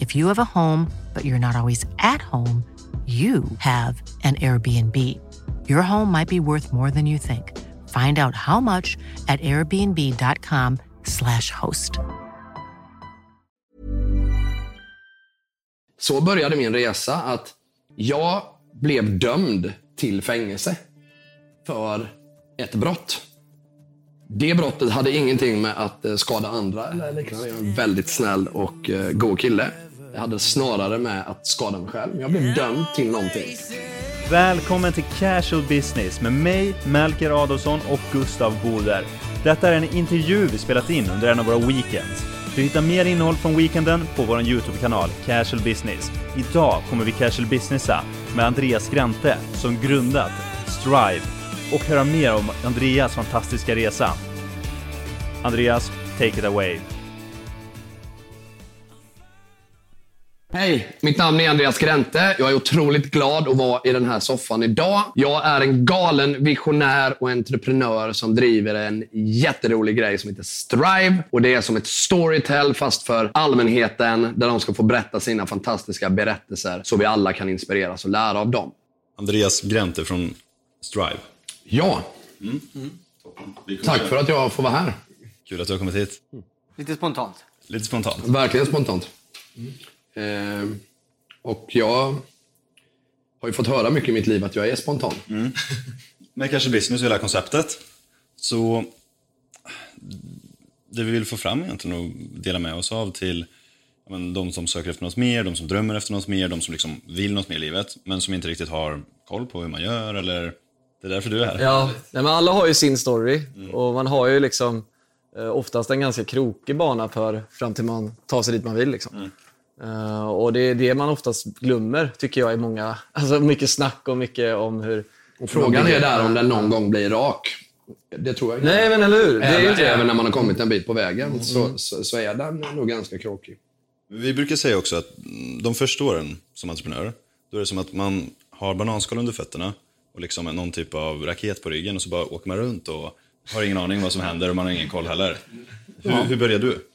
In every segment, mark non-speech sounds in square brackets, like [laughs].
If you have a home, but you're not always at home, you have an Airbnb. Your home might be worth more than you think. Find out how much at airbnb.com/slash host. Så började min resa att jag blev dömd till fängelse för ett brott. Det brottet hade ingenting med att eh, skada andra eller liknande. Jag är en väldigt snäll och eh, god kille. Jag hade snarare med att skada mig själv. Jag blev dömd till någonting. Välkommen till Casual Business med mig, Melker Adolfsson och Gustav Boder. Detta är en intervju vi spelat in under en av våra weekends. Du hittar mer innehåll från weekenden på vår YouTube-kanal Casual Business. Idag kommer vi casual businessa med Andreas Grante som grundat Strive och höra mer om Andreas fantastiska resa. Andreas, take it away. Hej, mitt namn är Andreas Grente. Jag är otroligt glad att vara i den här soffan idag. Jag är en galen visionär och entreprenör som driver en jätterolig grej som heter Strive. Och Det är som ett storytell fast för allmänheten där de ska få berätta sina fantastiska berättelser så vi alla kan inspireras och lära av dem. Andreas Grente från Strive. Ja. Mm. Mm. Tack för att jag får vara här. Kul att du har kommit hit. Lite spontant. Lite spontant. Verkligen spontant. Mm. Eh, och jag har ju fått höra mycket i mitt liv att jag är spontan. Mm. Med kanske business och hela konceptet. Så det vi vill få fram egentligen och dela med oss av till men, de som söker efter något mer, de som drömmer efter något mer, de som liksom vill något mer i livet men som inte riktigt har koll på hur man gör eller det är därför du är här. Ja, nej, men alla har ju sin story mm. och man har ju liksom eh, oftast en ganska krokig bana för fram till man tar sig dit man vill. Liksom. Mm. Uh, och det är det man oftast glömmer, tycker jag, i många... [laughs] Alltså mycket snack och mycket om hur... Och frågan är där om den någon gång blir rak. Det tror jag inte. Nej, men eller hur? Det även, även när man har kommit en bit på vägen mm. så, så, så, är den nog ganska krokig. Vi brukar säga också att de första åren som entreprenör, då är det som att man har bananskal under fötterna och liksom någon typ av raket på ryggen och så bara åker man runt och har ingen aning vad som händer och man har ingen koll heller. Hur, ja. hur började du?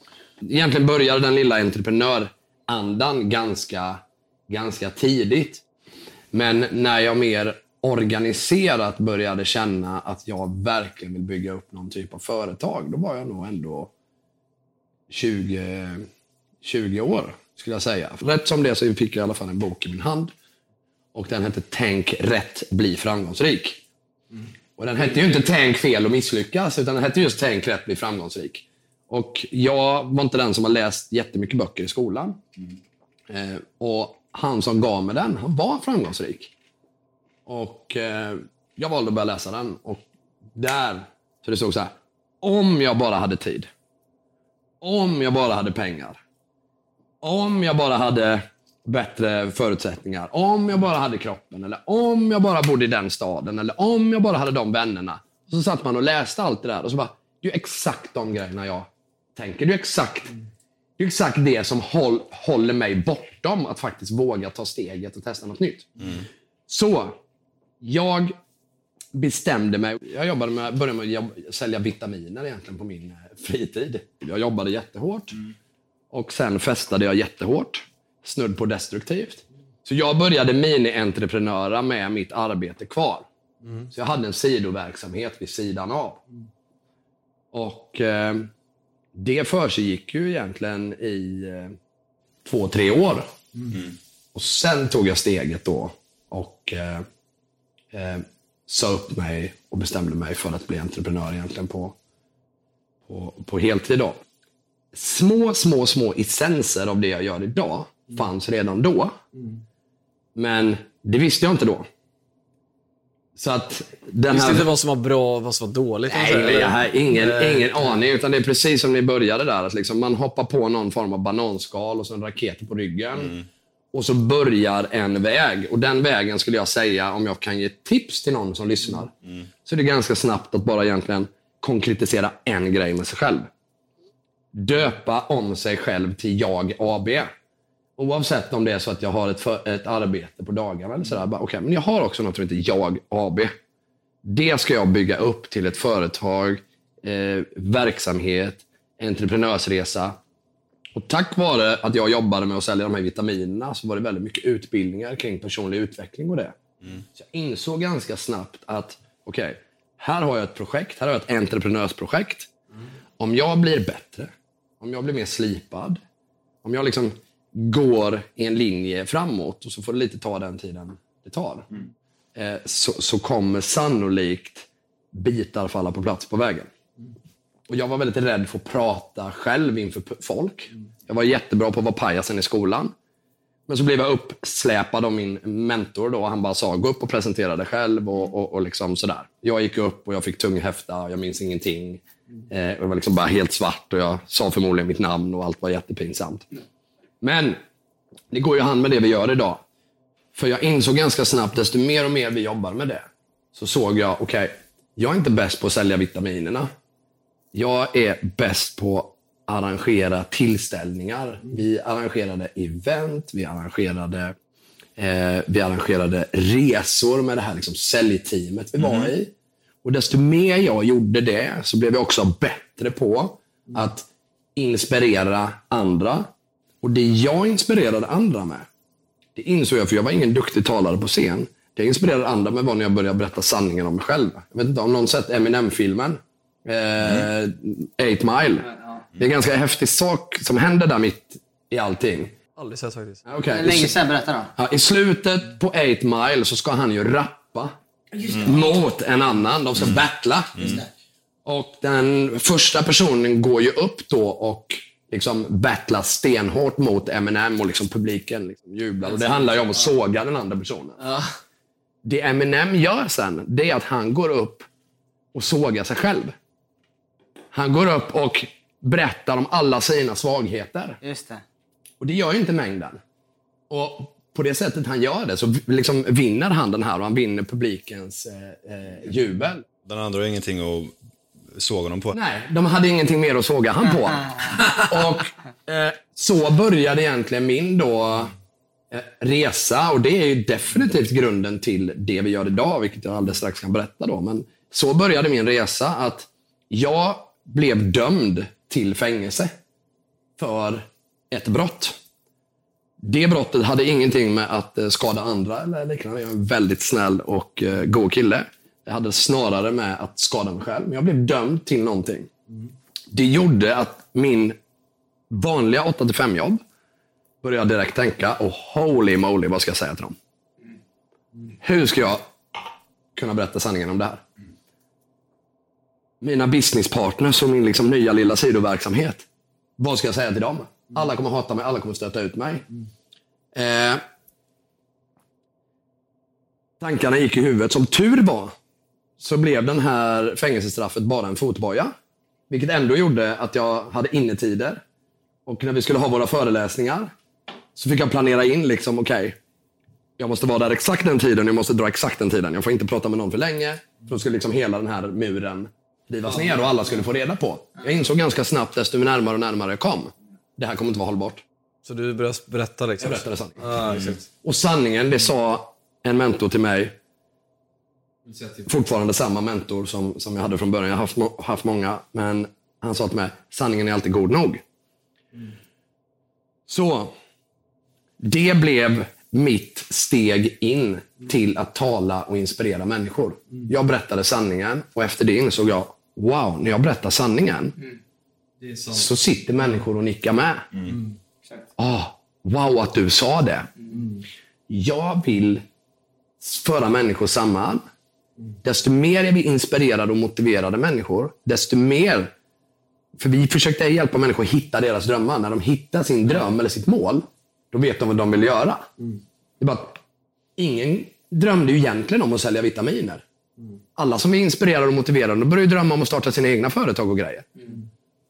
Egentligen började den lilla entreprenör andan ganska, ganska tidigt. Men när jag mer organiserat började känna att jag verkligen vill bygga upp någon typ av företag, då var jag nog ändå 20, 20 år, skulle jag säga. Rätt som det så fick jag i alla fall en bok i min hand. Och den hette Tänk rätt, bli framgångsrik. Mm. Och den hette ju inte Tänk fel och misslyckas, utan den hette just Tänk rätt, bli framgångsrik. Och jag var inte den som har läst jättemycket böcker i skolan. Mm. Eh, och han som gav mig den, han var framgångsrik. Och eh, jag valde att börja läsa den. Och där, så det stod så här. Om jag bara hade tid. Om jag bara hade pengar. Om jag bara hade bättre förutsättningar. Om jag bara hade kroppen. Eller om jag bara bodde i den staden. Eller om jag bara hade de vännerna. Så satt man och läste allt det där och så bara, det är exakt de grejerna jag tänker. Det är exakt Det är exakt det som håll, håller mig bortom att faktiskt våga ta steget och testa något nytt. Så, jag bestämde mig. Jag jobbade med, började med att jobb, sälja vitaminer egentligen på min eh, fritid. Jag jobbade jättehårt. Och sen festade jag jättehårt. Snudd på destruktivt. Så jag började mini-entreprenöra med mitt arbete kvar. Så jag hade en sidoverksamhet vid sidan av. Och eh, det försiggick ju egentligen i eh, två, tre år. Och sen tog jag steget då och eh, eh, sa upp mig och bestämde mig för att bli entreprenör egentligen på, på, på heltid. Då. Små, små, små essenser av det jag gör idag fanns redan då. Men det visste jag inte då. Så att den Visste här... inte vad som var bra och vad som var dåligt? Nej, jag har ingen, ingen aning. Utan det är precis som ni började där. Att liksom man hoppar på någon form av bananskal och så en raket på ryggen. Och så börjar en väg. Och den vägen skulle jag säga, om jag kan ge tips till någon som lyssnar, så är det ganska snabbt att bara egentligen konkretisera en grej med sig själv. Döpa om sig själv till jag AB. Oavsett om det är så att jag har ett, för, ett arbete på dagarna eller sådär. Bara, okay, men jag har också något som heter jag AB. Det ska jag bygga upp till ett företag, eh, verksamhet, entreprenörsresa. Och tack vare att jag jobbade med att sälja de här vitaminerna så var det väldigt mycket utbildningar kring personlig utveckling och det. Så jag insåg ganska snabbt att okej, här har jag ett projekt, här har jag ett entreprenörsprojekt. Om jag blir bättre, om jag blir mer slipad, om jag liksom går i en linje framåt och så får det lite ta den tiden det tar. Eh, så, så kommer sannolikt bitar falla på plats på vägen. Och Jag var väldigt rädd för att prata själv inför folk. Jag var jättebra på att vara pajasen i skolan. Men så blev jag uppsläpad av min mentor. Då. Han bara sa, gå upp och presentera dig själv. Och, och, och liksom sådär. Jag gick upp och jag fick tung häfta. Jag minns ingenting. Eh, och det var liksom bara helt svart och jag sa förmodligen mitt namn och allt var jättepinsamt. Men det går ju hand med det vi gör idag. För jag insåg ganska snabbt, desto mer och mer vi jobbar med det, så såg jag, okej, jag är inte bäst på att sälja vitaminerna. Jag är bäst på att arrangera tillställningar. Vi arrangerade event, vi arrangerade, eh, vi arrangerade resor med det här liksom säljteamet vi var i. Och desto mer jag gjorde det så blev jag också bättre på att inspirera andra. Och det jag inspirerade andra med, det insåg jag, för jag var ingen duktig talare på scen. Det jag inspirerade andra med var när jag började berätta sanningen om mig själv. Jag vet inte om någon sett Eminem-filmen? Eh, Eight Mile. Det är en ganska häftig sak som händer där mitt i allting. Aldrig sett faktiskt. Okay. Länge sedan? Berätta då. Ja, I slutet på 8 Mile så ska han ju rappa mot en annan. De ska battla. Och den första personen går ju upp då och liksom battlar stenhårt mot Eminem och liksom publiken liksom jublar. Och det handlar ju om att såga den andra personen. Det Eminem gör sen, det är att han går upp och sågar sig själv. Han går upp och berättar om alla sina svagheter. Just det. Och det gör ju inte mängden. Och på det sättet han gör det så liksom vinner han den här och han vinner publikens eh, eh, jubel. Den andra har ingenting att såga honom på. Nej, de hade ingenting mer att såga han på. [laughs] och eh, så började egentligen min då eh, resa och det är ju definitivt grunden till det vi gör idag, vilket jag alldeles strax kan berätta då. Men så började min resa att jag blev dömd till fängelse för ett brott. Det brottet hade ingenting med att eh, skada andra eller liknande. Jag är en väldigt snäll och eh, god kille. Jag hade snarare med att skada mig själv. Men jag blev dömd till någonting. Det gjorde att min vanliga 8-5 jobb började jag direkt tänka, och holy moly, vad ska jag säga till dem? Hur ska jag kunna berätta sanningen om det här? Mina businesspartners och min liksom nya lilla sidoverksamhet. Vad ska jag säga till dem? Alla kommer hata mig, alla kommer stöta ut mig. Eh, tankarna gick i huvudet. Som tur var så blev den här fängelsestraffet bara en fotboja. Vilket ändå gjorde att jag hade innetider. Och när vi skulle ha våra föreläsningar så fick jag planera in, liksom, okej, jag måste vara där exakt den tiden, jag måste dra exakt den tiden. Jag får inte prata med någon för länge. För då skulle liksom hela den här muren rivas ner och alla skulle få reda på. Jag insåg ganska snabbt, desto närmare och närmare jag kom, det här kommer inte vara hållbart. Så du börjar berätta liksom? Jag berättade sanningen. Ah, exakt. Och sanningen, det sa en mentor till mig. Fortfarande samma mentor som, som jag hade från början. Jag har haft, haft många, men han sa till mig, sanningen är alltid god nog. Så, det blev mitt steg in till att tala och inspirera människor. Jag berättade sanningen och efter det insåg jag, wow, när jag berättar sanningen så sitter människor och nickar med. Ah, wow att du sa det. Jag vill föra människor samman. Desto mer är vi inspirerade och motiverade människor, desto mer... För vi försökte hjälpa människor att hitta deras drömmar. När de hittar sin dröm eller sitt mål, då vet de vad de vill göra. Det är bara att ingen drömde ju egentligen om att sälja vitaminer. Alla som är inspirerade och motiverade, de börjar ju drömma om att starta sina egna företag och grejer.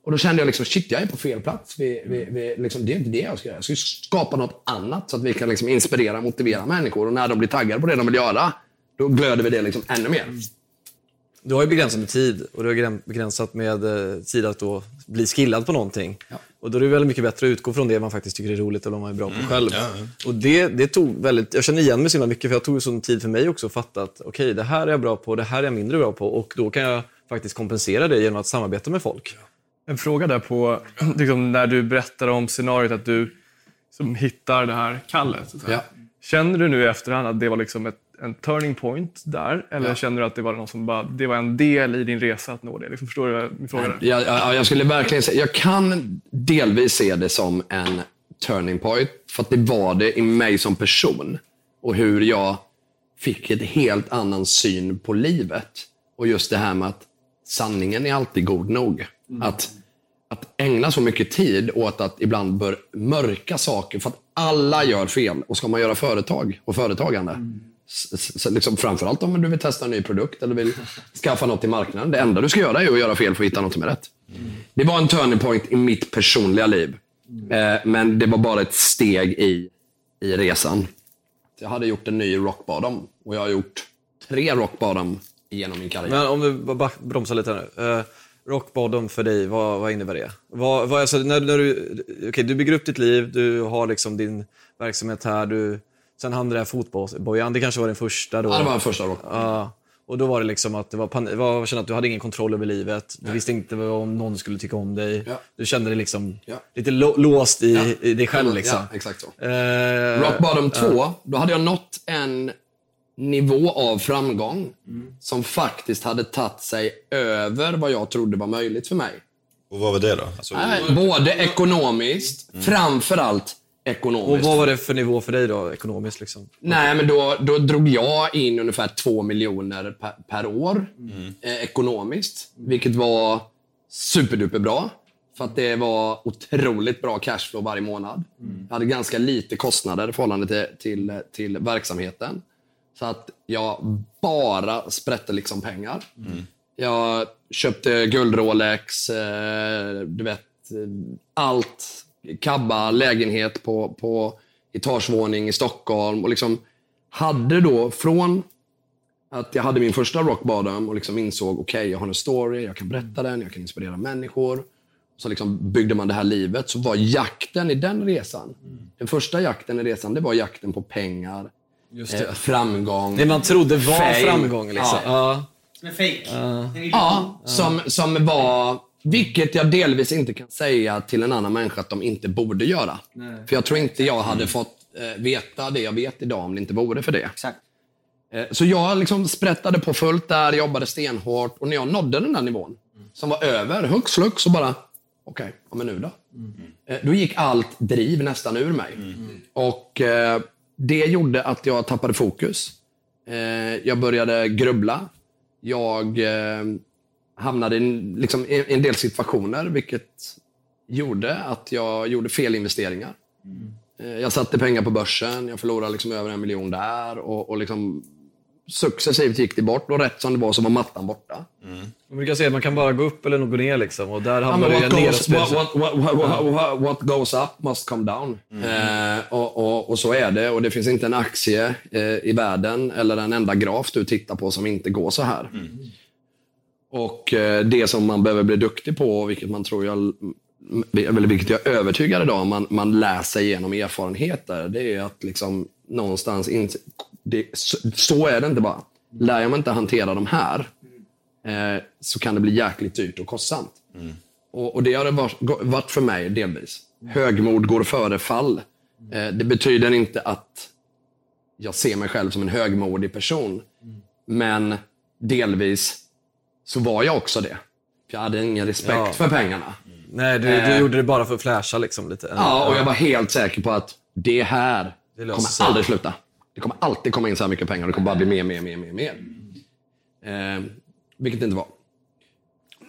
Och då kände jag liksom, shit, jag är på fel plats. Vi, vi, vi, liksom, det är inte det jag ska göra. Jag ska skapa något annat så att vi kan liksom inspirera och motivera människor. Och när de blir taggade på det de vill göra, då glöder vi det liksom ännu mer. Du har ju begränsat med tid och du har begränsat med eh, tid att då bli skillad på någonting. Och då är det väldigt mycket bättre att utgå från det man faktiskt tycker är roligt eller vad man är bra på själv. ja, Och det, det tog väldigt, jag känner igen mig så himla mycket för jag tog sån tid för mig också att fatta att okej, det här är jag bra på, det här är jag mindre bra på och då kan jag faktiskt kompensera det genom att samarbeta med folk. En fråga där på liksom, när du berättar om scenariot att du som hittar det här kallet. Ja. Känner du nu i efterhand att det var liksom ett, en turning point där? Eller känner du att det var, någon som bara, det var en del i din resa att nå det? Liksom, förstår du min fråga? Jag, jag, jag skulle verkligen säga, jag kan delvis se det som en turning point. För att det var det i mig som person. Och hur jag fick ett helt annan syn på livet. Och just det här med att sanningen är alltid god nog. Att, att ägna så mycket tid åt att ibland bör mörka saker. För att alla gör fel. Och ska man göra företag och företagande. s- Liksom framförallt om du vill testa en ny produkt eller vill skaffa något till marknaden. Det enda du ska göra är att göra fel för att hitta något som är rätt. Det var en turning point i mitt personliga liv. Eh, men det var bara ett steg i, i resan. Jag hade gjort en ny rock bottom och jag har gjort tre rock bottom genom min karriär. Men om vi bara bromsar lite nu. Eh, uh, rock bottom för dig, vad, vad innebär det? Vad, vad, alltså, när, när du, okay, du bygger upp ditt liv, du har liksom din verksamhet här, du, sen hann det där fotbollsbojan, det kanske var den första då. Ja, det var den första rock Ja. och då var det liksom att det var, pan- var, kände att du hade ingen kontroll över livet. Du visste inte om någon skulle tycka om dig. Ja. Du kände dig liksom Ja. lite lo- låst i, Ja. i dig själv. Liksom. Ja, exakt så. Eh, Rock bottom 2, då hade jag nått en nivå av framgång som faktiskt hade tagit sig över vad jag trodde var möjligt för mig. Och vad var det då? Alltså, Nej, både ekonomiskt, framförallt och ekonomiskt. vad var det för nivå för dig då, ekonomiskt? Liksom? Nej, men då, då drog jag in ungefär två miljoner per, per år eh, ekonomiskt. Vilket var superduper bra. För att det var otroligt bra cashflow varje månad. Jag hade ganska lite kostnader i förhållande till, till, till verksamheten. Så att jag bara sprätte liksom pengar. Jag köpte guld-Rolex, eh, du vet, eh, allt. Kabba, lägenhet på, på etagevåning i Stockholm. Och liksom hade då från att jag hade min första rock bottom och liksom insåg, okej, jag har en story, jag kan berätta den, jag kan inspirera människor. Så liksom byggde man det här livet. Så var jakten i den resan, den första jakten i resan, det var jakten på pengar, eh, framgång. Det man trodde var Fame. framgång. Liksom. Ja. Ja. Som fake. En illusion. Ja, som, som var... Vilket jag delvis inte kan säga till en annan människa att de inte borde göra. För jag tror inte jag hade fått eh, veta det jag vet idag om det inte vore för det. Exakt. Eh, så jag liksom sprättade på fullt där, jobbade stenhårt och när jag nådde den där nivån, som var över, hux flux, så bara, okej, ja, men nu då? Eh, då gick allt driv nästan ur mig. Och eh, det gjorde att jag tappade fokus. Eh, jag började grubbla. Jag eh, hamnade i en- liksom, en del situationer, vilket gjorde att jag gjorde fel investeringar. Eh, Jag satte pengar på börsen, jag förlorade liksom över en miljon där och, och liksom successivt gick det bort och rätt som det var så var mattan borta. Man brukar säga att man kan bara gå upp eller gå ner liksom, och där Ja, hamnar men du en goes, what, what, what, what, goes up must come down. Eh, och, och, och så är det. Och det finns inte en aktie eh, i världen eller en enda graf du tittar på som inte går så här. Och eh, det som man behöver bli duktig på, vilket man tror jag eller vilket jag är övertygad idag, man, man lär sig genom erfarenheter, det är att liksom någonstans, in, det, så, så är det inte bara. Lär jag mig inte hantera de här, eh, så kan det bli jäkligt dyrt och kostsamt. Och, och det har det varit, varit för mig delvis. Högmod går före fall. Eh, det betyder inte att jag ser mig själv som en högmodig person. Men delvis så var jag också det. Jag hade ingen respekt Ja. för pengarna. Nej, du, du gjorde det bara för att flasha liksom lite. Ja, och jag var helt säker på att det här Det kommer aldrig sluta. Det kommer alltid komma in så här mycket pengar. Det kommer bara bli mer, mer, mer, mer, mer. Eh, vilket det inte var.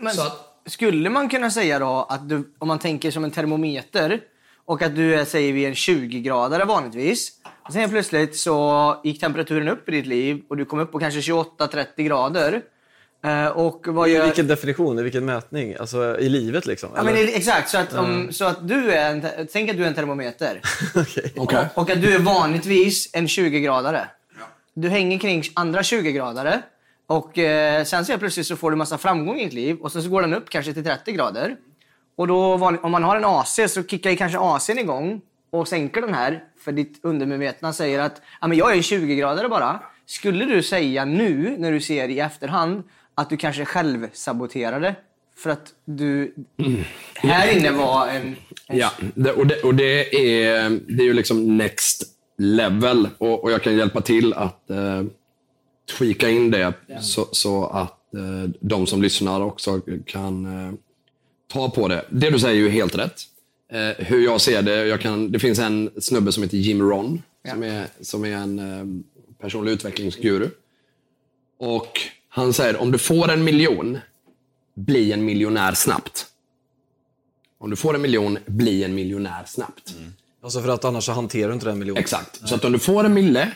Men Så att- skulle man kunna säga då att du, om man tänker som en termometer och att du är, säger vi, en 20-gradare vanligtvis. Och sen plötsligt så gick temperaturen upp i ditt liv och du kom upp på kanske 28-30 grader. Eh, och vad I gör... vilken definition? I vilken mätning? Alltså i livet liksom? Ja, men eller? det- exakt, så att, om, så att du är en, tänk att du är en termometer. [laughs] Okej. Okej. Och att du är vanligtvis en 20-gradare. Du hänger kring andra 20-gradare. Och eh, sen så plötsligt så får du massa framgång i ditt liv och sen så går den upp kanske till 30 grader. Och då om man har en AC så kickar ju kanske AC'n igång och sänker den här. För ditt undermedvetna säger att ja, men jag är en 20-gradare bara. Skulle du säga nu när du ser i efterhand att du kanske själv saboterade för att du här inne var en... en Ja, det, och, det, och det, är, det är ju liksom next level. Och, och jag kan hjälpa till att eh, tweaka in det så, så att eh, de som lyssnar också kan eh, ta på det. Det du säger är ju helt rätt. Eh, hur jag ser det, jag kan, det finns en snubbe som heter Jim Ron, som, är, som är en eh, personlig utvecklingsguru. Och han säger, om du får en miljon, bli en miljonär snabbt. Om du får en miljon, bli en miljonär snabbt. Alltså för att annars så hanterar du inte den miljonen. Exakt. Så att om du får en mille,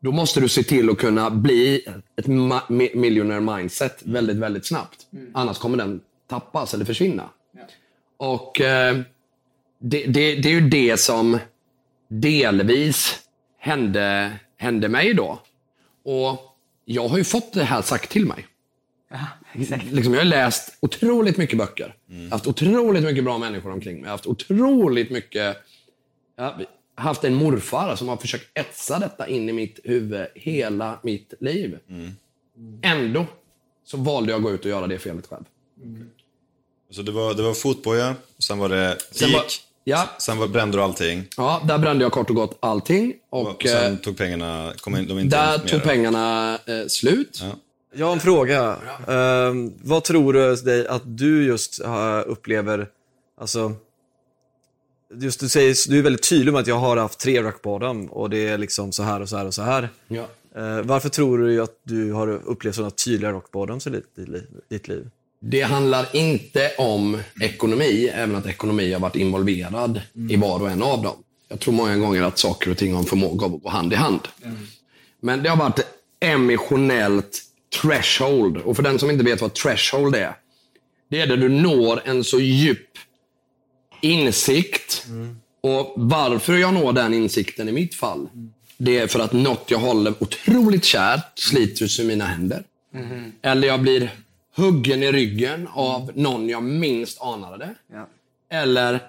då måste du se till att kunna bli ett ma- mi- millionaire mindset väldigt, väldigt snabbt. Annars kommer den tappas eller försvinna. Och eh, det, det, det är ju det som delvis hände, hände mig då. Och jag har ju fått det här sagt till mig. Liksom, jag har läst otroligt mycket böcker. Jag har haft otroligt mycket bra människor omkring mig. Haft otroligt mycket... Jag har haft en morfar som har försökt etsa detta in i mitt huvud hela mitt liv. Ändå så valde jag att gå ut och göra det felet själv. Så det var, det var fotboja, sen var det Sen var- ja. sen var, brände du allting. Ja, där brände jag kort och gott allting. Och, Och sen eh, tog pengarna, kom in, de inte där tog mer. pengarna eh, slut. Ja. Jag har en fråga. Ehm, vad tror du dig att du just uh, upplever, alltså, just du, säger, du är väldigt tydlig med att jag har haft tre rock bottom och det är liksom så här och så här och så här. Ja. Eh, varför tror du att du har upplevt sådana tydliga rock bottoms i ditt, i ditt liv? Det handlar inte om ekonomi, även att ekonomi har varit involverad i var och en av dem. Jag tror många gånger att saker och ting har en förmåga att gå hand i hand. Men det har varit emotionellt threshold. Och för den som inte vet vad threshold är. Det är där du når en så djup insikt. Och varför jag når den insikten i mitt fall, det är för att något jag håller otroligt kärt slits ur mina händer. Eller jag blir huggen i ryggen av någon jag minst anade det. Ja. Eller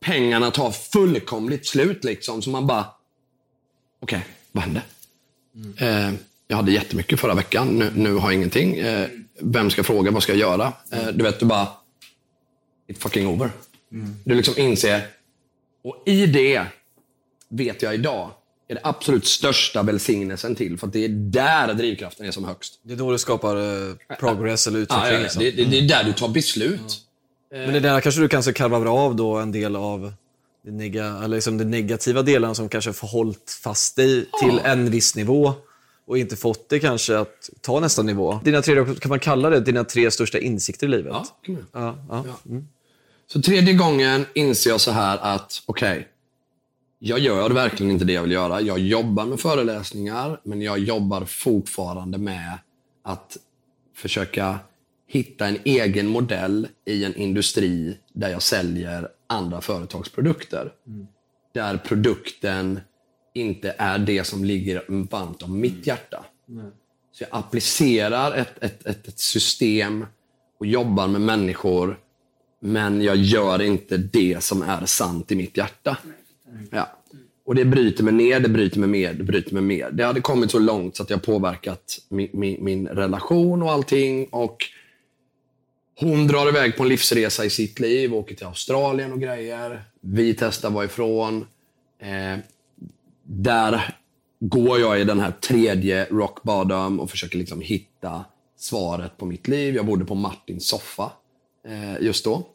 pengarna tar fullkomligt slut. liksom. Så man bara, okej, vad hände? Eh, jag hade jättemycket förra veckan. Nu, nu har jag ingenting. Eh, vem ska fråga? Vad ska jag göra? Eh, du vet, du bara, it's fucking over. Du liksom inser, och i det vet jag idag, är det absolut största välsignelsen till. För att det är där drivkraften är som högst. Det är då du skapar eh, progress eller utveckling. Ja, ja, ja. liksom. Det, det, det är där du tar beslut. Men det där kanske du kanske karvar av då en del av det, nega, eller liksom negativa delarna som kanske har hållit fast dig till en viss nivå och inte fått dig kanske att ta nästa nivå. Dina tre, kan man kalla det dina tre största insikter i livet? Ja, kan man. Ja, ja. Så tredje gången inser jag så här att, okej, jag gör verkligen inte det jag vill göra. Jag jobbar med föreläsningar, men jag jobbar fortfarande med att försöka hitta en egen modell i en industri där jag säljer andra företags produkter. Där produkten inte är det som ligger varmt om mitt hjärta. Så jag applicerar ett, ett, ett, ett system och jobbar med människor Men jag gör inte det som är sant i mitt hjärta. Ja. Och det bryter mig ner, det bryter mig mer, det bryter mig mer. Det hade kommit så långt så att jag påverkat min, min, min relation och allting. Och hon drar iväg på en livsresa i sitt liv, åker till Australien och grejer. Vi testar vara ifrån. Eh, där går jag i den här tredje rock bottom och försöker liksom hitta svaret på mitt liv. Jag bodde på Martins soffa eh, just då.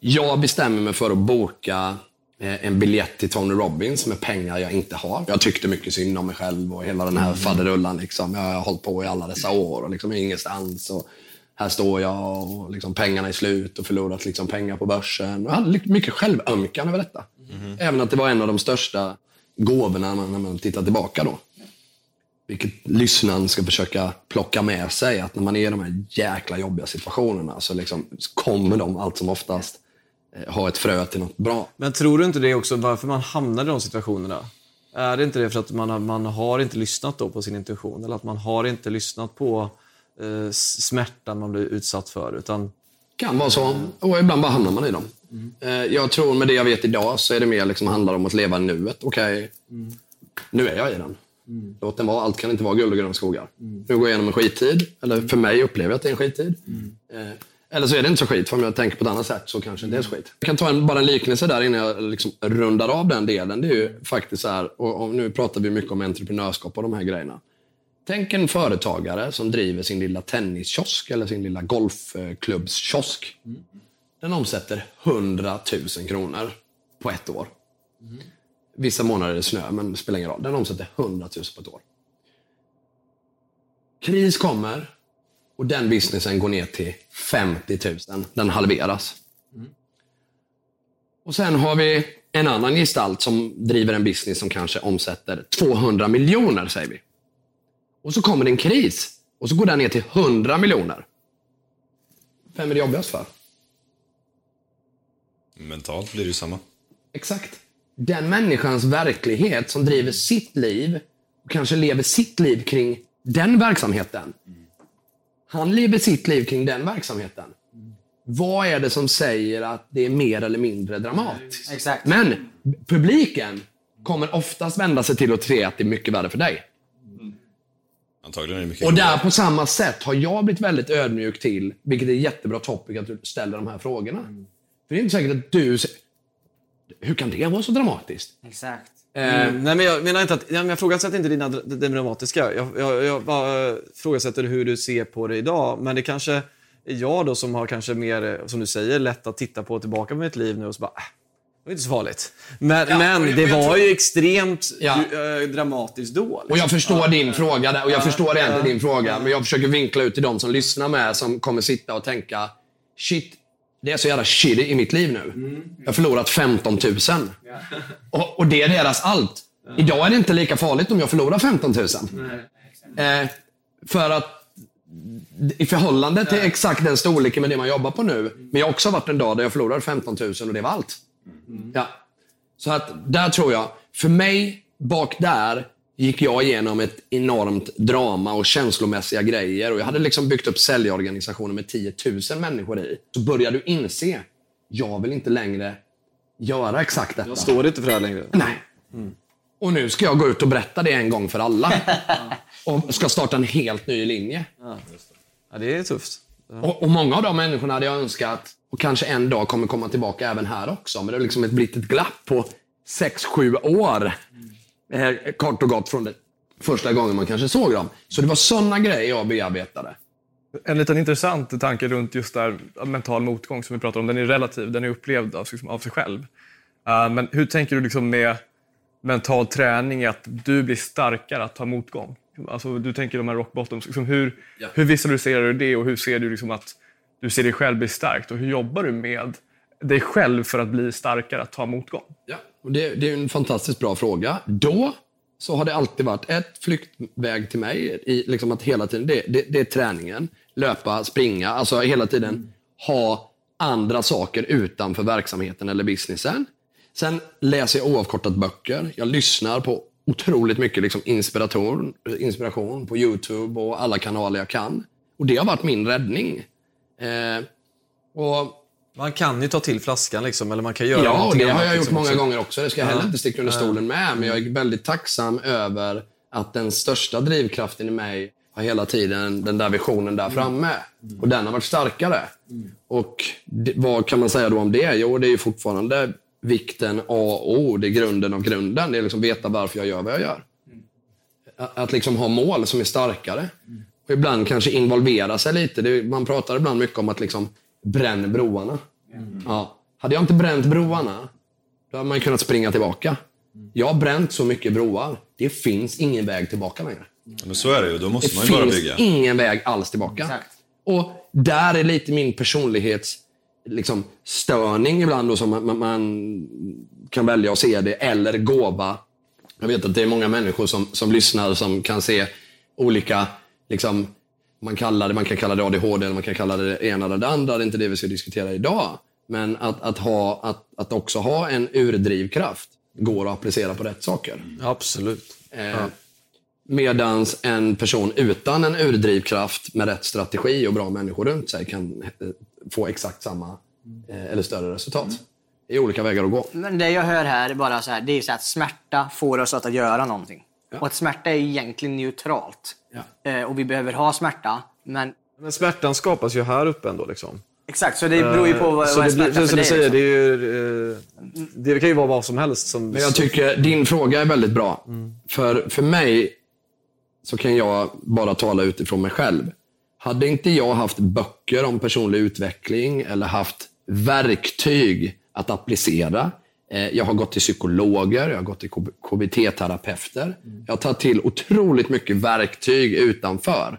Jag bestämmer mig för att boka en biljett till Tony Robbins med pengar jag inte har. Jag tyckte mycket synd om mig själv och hela den här faderullan. Liksom. Jag har hållit på i alla dessa år och liksom ingenstans. Och här står jag och liksom pengarna är slut och förlorat liksom pengar på börsen. Jag hade mycket självömkan över detta. Även att det var en av de största gåvorna när man tittar tillbaka då. Vilket lyssnaren ska försöka plocka med sig. Att när man är i de här jäkla jobbiga situationerna så liksom kommer de allt som oftast eh, ha ett frö till något bra. Men tror du inte det också varför man hamnar i de situationerna? Är det inte det för att man har, man har inte lyssnat då på sin intuition? Eller att man har inte lyssnat på eh, smärtan man blir utsatt för? Utan kan vara så. Och ibland bara hamnar man i dem. Eh, Jag tror med det jag vet idag så är det mer liksom handlar om att leva nuet. Okej, nu är jag i den. Låt den vara. Allt kan inte vara guld och gröna skogar. Nu går jag igenom en skittid. Eller för mig upplever jag att det är en skittid. Eh, eller så är det inte så skit. För om jag tänker på ett annat sätt så kanske det är så skit. Jag kan ta en, bara en liknelse där innan jag liksom rundar av den delen. Det är ju faktiskt så här, och, och nu pratar vi mycket om entreprenörskap och de här grejerna. Tänk en företagare som driver sin lilla tenniskiosk eller sin lilla golfklubbskiosk. Den omsätter 100 000 kronor på ett år. Vissa månader är det snö, men det spelar ingen roll. Den omsätter 100 000 på ett år. Kris kommer och den businessen går ner till 50 000. Den halveras. Och sen har vi en annan gestalt som driver en business som kanske omsätter 200 miljoner, säger vi. Och så kommer det en kris och så går den ner till 100 miljoner. Vem är det jobbigast för? Mentalt blir det ju samma. Exakt. Den människans verklighet som driver sitt liv och kanske lever sitt liv kring den verksamheten. Han lever sitt liv kring den verksamheten. Vad är det som säger att det är mer eller mindre dramatiskt? Exakt. Men publiken kommer oftast vända sig till och se att det är mycket värre för dig. Antagligen är det mycket Och där på samma sätt har jag blivit väldigt ödmjuk till, vilket är jättebra topic att du ställer de här frågorna. För det är inte säkert att du... Hur kan det vara så dramatiskt? Exakt. Mm, nej, men jag menar inte att, jag, ifrågasätter inte dina, det, dramatiska. Jag, jag, jag bara eh, ifrågasätter hur du ser på det idag. Men det kanske är jag då som har kanske mer, eh, som du säger, lätt att titta på tillbaka på mitt liv nu och så bara, äh, det var inte så farligt. Men, Ja, men och jag- det och var tror- ju extremt Ja. eh, dramatiskt då. liksom. Och jag förstår din fråga där, och jag förstår ja. din fråga. Men jag försöker vinkla ut till de som lyssnar med, som kommer sitta och tänka, shit, det är så jävla shitty i mitt liv nu. Jag har förlorat 15 000. Och, och det är deras allt. Idag är det inte lika farligt om jag förlorar 15 000. Eh, för att i förhållande till exakt den storleken med det man jobbar på nu. Men jag har också varit en dag där jag förlorade 15 000 och det var allt. Ja. Så att där tror jag, för mig, bak där, gick jag igenom ett enormt drama och känslomässiga grejer. Och jag hade liksom byggt upp säljorganisationer med 10 000 människor i. Så började du inse, jag vill inte längre göra exakt detta. Jag står inte för det här längre. Nej. Och nu ska jag gå ut och berätta det en gång för alla. [laughs] och ska starta en helt ny linje. Ja, det är tufft. Och, och många av de människorna hade jag önskat, och kanske en dag kommer komma tillbaka även här också. Men det har liksom ett- blivit ett glapp på 6-7 år. Eh, kort och gott från det första gången man kanske såg dem. Så det var sådana grejer jag bearbetade. En liten intressant tanke runt just där mental motgång som vi pratar om. Den är relativ, den är upplevd av, liksom, av sig själv. Uh, men hur tänker du liksom med mental träning att du blir starkare att ta motgång? Alltså, du tänker de här rock bottoms. Liksom, hur, Ja. hur visualiserar du det och hur ser du liksom att du ser dig själv bli starkt? Och hur jobbar du med dig själv för att bli starkare att ta motgång? Ja, det, det är en fantastiskt bra fråga. Då så har det alltid varit ett flyktväg till mig. I, liksom att hela tiden, det, det, det är träningen. Löpa, springa, alltså hela tiden ha andra saker utanför verksamheten eller businessen. Sen läser jag oavkortat böcker. Jag lyssnar på otroligt mycket liksom inspiration, inspiration på YouTube och alla kanaler jag kan. Och Det har varit min räddning. Eh, och man kan ju ta till flaskan liksom, eller man kan göra Ja, och det har jag gjort liksom, många också. gånger också. Det ska jag heller inte sticka under stolen med. Men jag är väldigt tacksam över att den största drivkraften i mig har hela tiden den där visionen där framme. Och den har varit starkare. Och det, vad kan man säga då om det? Jo, det är ju fortfarande vikten A och O. Det är grunden av grunden. Det är liksom veta varför jag gör vad jag gör. Att, att liksom ha mål som är starkare. Och ibland kanske involvera sig lite. Det, man pratar ibland mycket om att liksom bränna broarna. Ja. Hade jag inte bränt broarna, då hade man kunnat springa tillbaka. Jag har bränt så mycket broar. Det finns ingen väg tillbaka längre. Men så är det ju, då måste Det man ju bara finns bygga. ingen väg alls tillbaka. Exakt. Och där är lite min personlighets liksom, störning ibland då, som man, man, man kan välja att se det, eller gåva. Jag vet att det är många människor som, som lyssnar som kan se olika, liksom, man, kallar det, man kan kalla det ADHD eller man kan kalla det det ena eller det andra. Det är inte det vi ska diskutera idag. Men att, att, ha, att, att också ha en urdrivkraft går att applicera på rätt saker. Absolut. Eh, Medans en person utan en urdrivkraft med rätt strategi och bra människor runt sig kan eh, få exakt samma eh, eller större resultat. Det är olika vägar att gå. Men det jag hör här är bara så här, det är så att smärta får oss att göra någonting. Och att smärta är egentligen neutralt. Eh, och vi behöver ha smärta. Men Men smärtan skapas ju här uppe ändå. Liksom. exakt, så det beror ju på vad, så vad är det, blir- smärta så för du dig. säger, liksom. det, är ju, eh, det kan ju vara vad som helst. Som, Men jag tycker din fråga är väldigt bra. För, för mig så kan jag bara tala utifrån mig själv. Hade inte jag haft böcker om personlig utveckling eller haft verktyg att applicera. Eh, jag har gått till psykologer, jag har gått till KBT-terapeuter. Jag har tagit till otroligt mycket verktyg utanför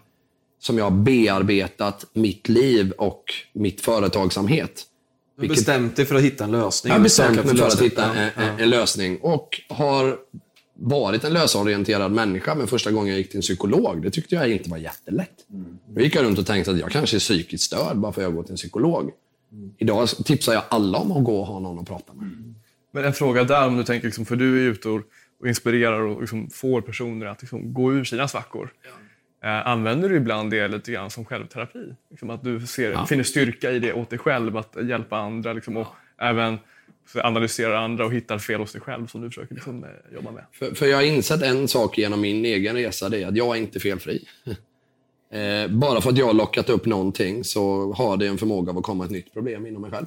som jag har bearbetat mitt liv och mitt företagsamhet. du har bestämt dig för att hitta en lösning. Jag har bestämt mig för att hitta en, en, en lösning och har varit en lösorienterad människa. Men första gången jag gick till en psykolog, det tyckte jag inte var jättelätt. Då gick jag runt och tänkte att jag kanske är psykiskt störd bara för att jag går till en psykolog. Idag tipsar jag alla om att gå och ha någon att prata med. Men en fråga där, om du tänker, liksom, för du är ute och, och inspirerar och liksom, får personer att liksom, gå ur sina svackor. Eh, använder du ibland det lite grann som självterapi? Liksom, att du ser, finner styrka i det åt dig själv, att hjälpa andra liksom, och även analyserar andra och hittar fel hos dig själv som du försöker liksom, eh, jobba med. För, för jag har insett en sak genom min egen resa, det är att jag är inte felfri. [laughs] Eh, bara för att jag har lockat upp någonting så har det en förmåga av att komma ett nytt problem inom mig själv.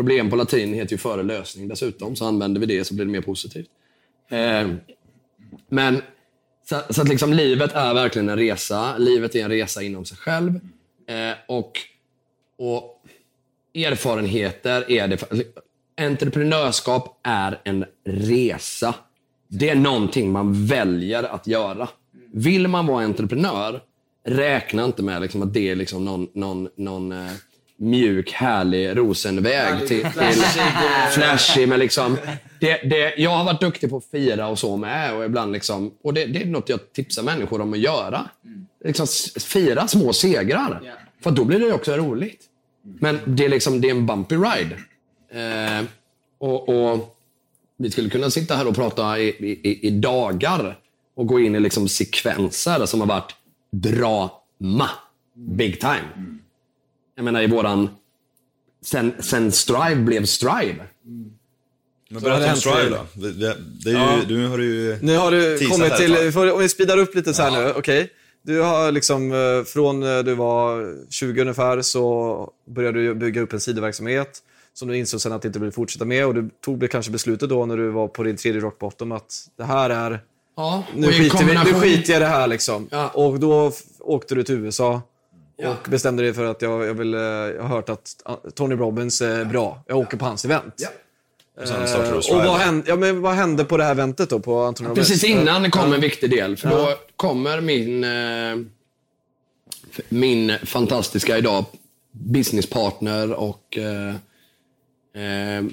Problem på latin heter ju före lösning dessutom, så använder vi det så blir det mer positivt. Eh, men så, så att liksom livet är verkligen en resa. Livet är en resa inom sig själv. Eh, och, och erfarenheter är det. Entreprenörskap är en resa. Det är någonting man väljer att göra. Vill man vara entreprenör, räkna inte med liksom att det är liksom någon, någon, någon eh, mjuk, härlig rosenväg till, till flashig. Men liksom, det, det, jag har varit duktig på att fira och så med. Och, ibland liksom, och det, det är något jag tipsar människor om att göra. Liksom, s- fira små segrar. För då blir det också roligt. Men det är, liksom, det är en bumpy ride. Eh, och, och Vi skulle kunna sitta här och prata i, i, i dagar och gå in i liksom sekvenser som har varit drama. Big time. Jag menar i våran... Sen, sen Strive blev Strive. Men har det berätta om Strive då. Det, det, det är ju, Du har ju Nu har du kommit till, får- om vi speedar upp lite så här nu, okej. Du har liksom, eh, från eh, du var 20 ungefär så började du bygga upp en sidoverksamhet som du insåg sen att du inte ville fortsätta med och du tog kanske beslutet då när du var på din tredje rock bottom att det här är, Ja, nu skiter, vi, nu skiter jag i det här liksom. Ja. Och då åkte du till USA Ja. och bestämde dig för att jag, jag, vill, jag har hört att ah, Tony Robbins är bra. Jag åker på hans event. Ja. Och Eh, och vad hände, ja, men vad hände på det här eventet då? På Anton Robbins? Precis innan kom en viktig del. För då kommer min, eh, min fantastiska idag businesspartner och eh, eh,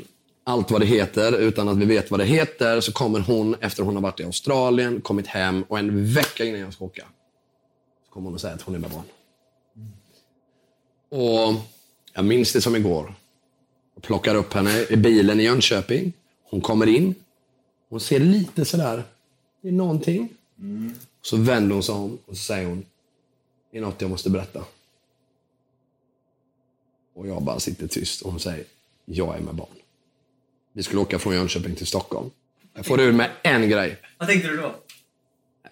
allt vad det heter, utan att vi vet vad det heter, så kommer hon efter hon har varit i Australien, kommit hem och en vecka innan jag ska åka, så kommer hon och säger att hon är med barn. Och jag minns det som igår. Jag plockar upp henne i bilen i Jönköping. Hon kommer in. Hon ser lite sådär, det är någonting. Så vänder hon sig om och så säger hon, det är något jag måste berätta. Och jag bara sitter tyst och hon säger, jag är med barn. Vi skulle åka från Jönköping till Stockholm. Jag får ur med en grej. Vad tänkte du då?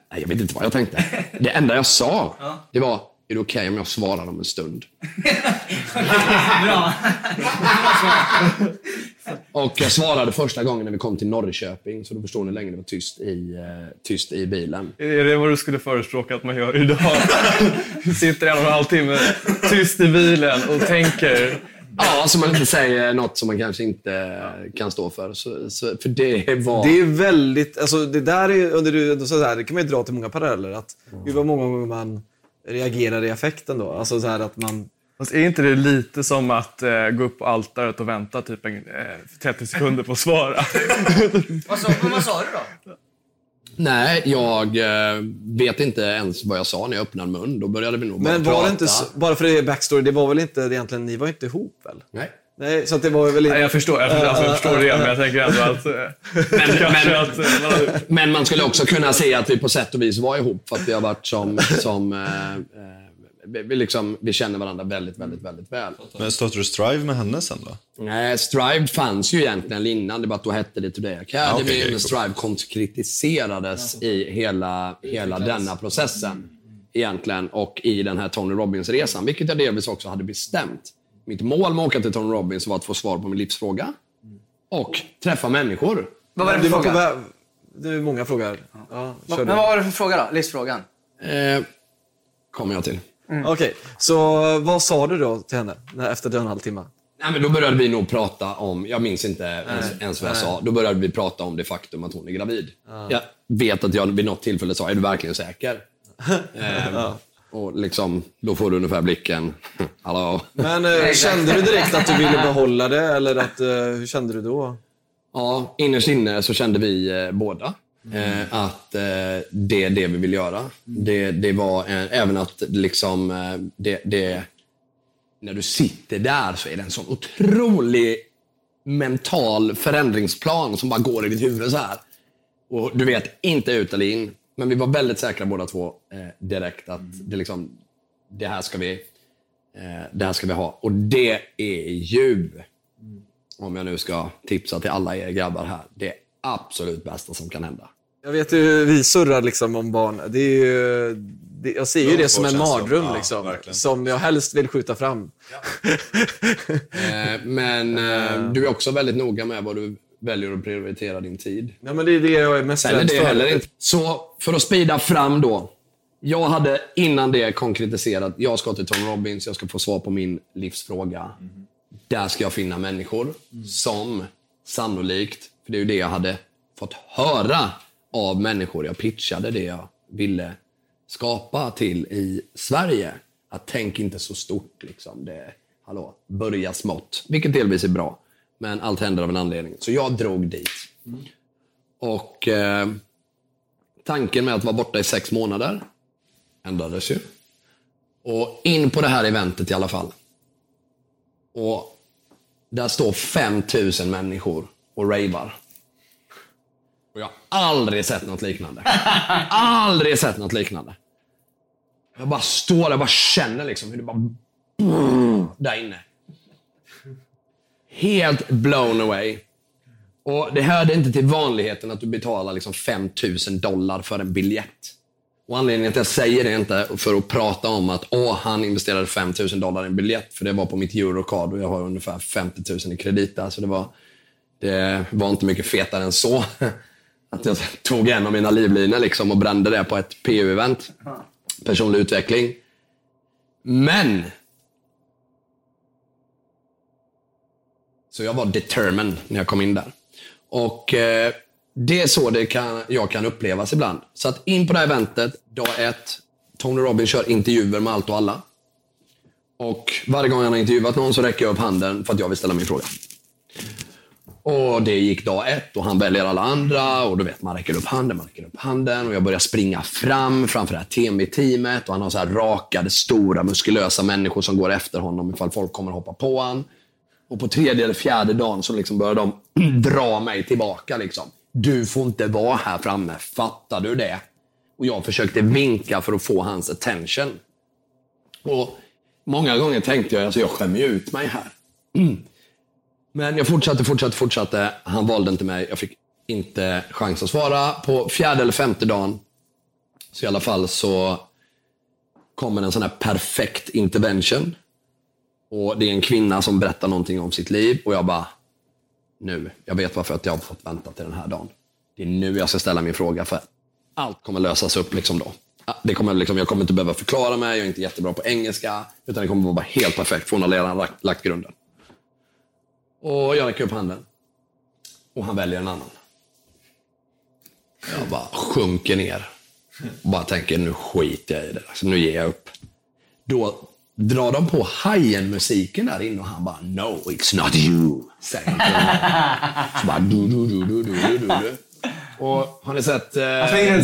Jag vet inte vad jag tänkte. Det enda jag sa, det var, är det okej om jag svarar om en stund? [laughs] Bra. Och jag svarade första gången när vi kom till Norrköping, så då förstår ni hur länge det var tyst i, eh, tyst i bilen. Är det vad du skulle förespråka att man gör idag? Sitter en och en halv timme tyst i bilen och tänker. Ja, så man inte säger något som man kanske inte kan stå för. Så, så, för det var... Det är väldigt, alltså det där är, under du, så här, det kan man ju dra till många paralleller. Att det var många gånger man reagerar i affekten då. Alltså så här att man... Fast är inte det lite som att eh, gå upp på altaret och vänta typ en, eh, 30 sekunder på att svara? [laughs] Vad sa, men vad sa du då? Nej, jag eh, vet inte ens vad jag sa när jag öppnade mun. Då började vi nog bara Men var prata. det inte, bara för det backstory, det var väl inte egentligen, ni var inte ihop väl? Nej. Nej, så att det var väl inte... Nej, jag förstår, jag förstår, alltså, jag förstår det, men jag tänker ändå att... eh, Men, [laughs] men, att eh, men man skulle också kunna se att vi på sätt och vis var ihop för att vi har varit som... som eh, eh, vi, liksom, vi känner varandra väldigt, väldigt, väldigt väl. Men startade du Strive med henne sen då? Nej, Strive fanns ju egentligen innan. Det var att då hette det Today Academy. Okej, okej, men Strive konkretiserades i hela, hela denna processen. Egentligen. Och i den här Tony Robbins-resan. Vilket jag delvis också hade bestämt. Mitt mål med att åka till Tony Robbins var att få svar på min livsfråga. Och träffa människor. Vad var det Du för var fråga? väg... Det är många frågor. Ja, Men vad var det för fråga då? Livsfrågan? Eh, kommer jag till. Okej, så vad sa du då till henne när, efter en och en halv timme? Nej, men då började vi nog prata om, jag minns inte ens, ens vad jag sa. Då började vi prata om det faktum att hon är gravid. Jag vet att jag vid något tillfälle sa, är du verkligen säker? [laughs] eh, och liksom, då får du ungefär blicken, [laughs] hallå? Men eh, kände du direkt att du ville behålla det eller att, eh, hur kände du då? Ja, innerst inne så kände vi eh, båda eh, att eh, det är det vi vill göra. Det, det var även att liksom, eh, det, det, när du sitter där så är det en sån otrolig mental förändringsplan som bara går i ditt huvud så här. Och du vet inte ut eller in. Men vi var väldigt säkra båda två eh, direkt att det, liksom, det, här ska vi, eh, det här ska vi ha. Och det är ju, om jag nu ska tipsa till alla er grabbar här, det absolut bästa som kan hända. Jag vet ju, vi surrar liksom om barn. Det är ju, det, jag ser ju Ja, det som en mardröm Ja, liksom, verkligen. som jag helst vill skjuta fram. Eh, men [laughs] eh, du är också väldigt noga med vad du väljer att prioritera din tid. Ja, men det är det jag är mest Sen är rädd det för. heller inte. Så för att spida fram då. Jag hade innan det konkretiserat, jag ska till Tony Robbins, jag ska få svar på min livsfråga. Där ska jag finna människor som sannolikt, för det är ju det jag hade fått höra av människor jag pitchade det jag ville skapa till i Sverige. Att tänk inte så stort. Liksom. Det, hallå, börja smått. Vilket delvis är bra. Men allt händer av en anledning. Så jag drog dit. Och eh, tanken med att vara borta i sex månader ändrades ju. Och in på det här eventet i alla fall. Och där står 5000 människor och ravar. Och jag har aldrig sett något liknande. [laughs] aldrig sett något liknande. Jag bara står där och bara känner liksom hur det bara [laughs] där inne. Helt blown away. Och Det hörde inte till vanligheten att du betalar liksom 5000 dollar för en biljett. Och Anledningen till att jag säger det är inte för att prata om att åh, han investerade 5000 dollar i en biljett, för det var på mitt Eurocard och jag har ungefär 50 000 i kredit där. Så det var, det var inte mycket fetare än så. [laughs] Att jag tog en av mina livlinor liksom och brände det på ett PU-event. Personlig utveckling. Men Så jag var determined när jag kom in där. Och eh, det är så det kan, jag kan upplevas ibland. Så att in på det här eventet, dag ett. Tony Robbins kör intervjuer med allt och alla. Och varje gång han har intervjuat någon så räcker jag upp handen för att jag vill ställa min fråga. Och det gick dag ett och han väljer alla andra och du vet, man räcker upp handen, man räcker upp handen och jag börjar springa fram framför det här TMI-teamet och han har så här rakade, stora, muskulösa människor som går efter honom ifall folk kommer hoppa på honom. Och på tredje eller fjärde dagen så liksom började de [clears throat] dra mig tillbaka. Liksom. Du får inte vara här framme, fattar du det? Och jag försökte vinka för att få hans attention. Och många gånger tänkte jag, alltså jag skämmer ut mig här. Mm. [clears throat] Men jag fortsatte, fortsatte, fortsatte. Han valde inte mig. Jag fick inte chans att svara. På fjärde eller femte dagen, så i alla fall så kommer en sån här perfekt intervention. Och det är en kvinna som berättar någonting om sitt liv och jag bara, nu, jag vet varför att jag har fått vänta till den här dagen. Det är nu jag ska ställa min fråga för allt kommer lösas upp liksom då. Det kommer liksom, jag kommer inte behöva förklara mig, jag är inte jättebra på engelska. Utan det kommer vara helt perfekt, för hon har redan lagt, lagt grunden. Och jag räcker upp handen. Och han väljer en annan. Jag bara sjunker ner. Och bara tänker, nu skiter jag i det. Alltså, nu ger jag upp. Då drar de på Hajen-musiken där inne och han bara, no, it's not you. Säger han. Så bara, du, du, du, du, du, du, du. Och har ni sett eh.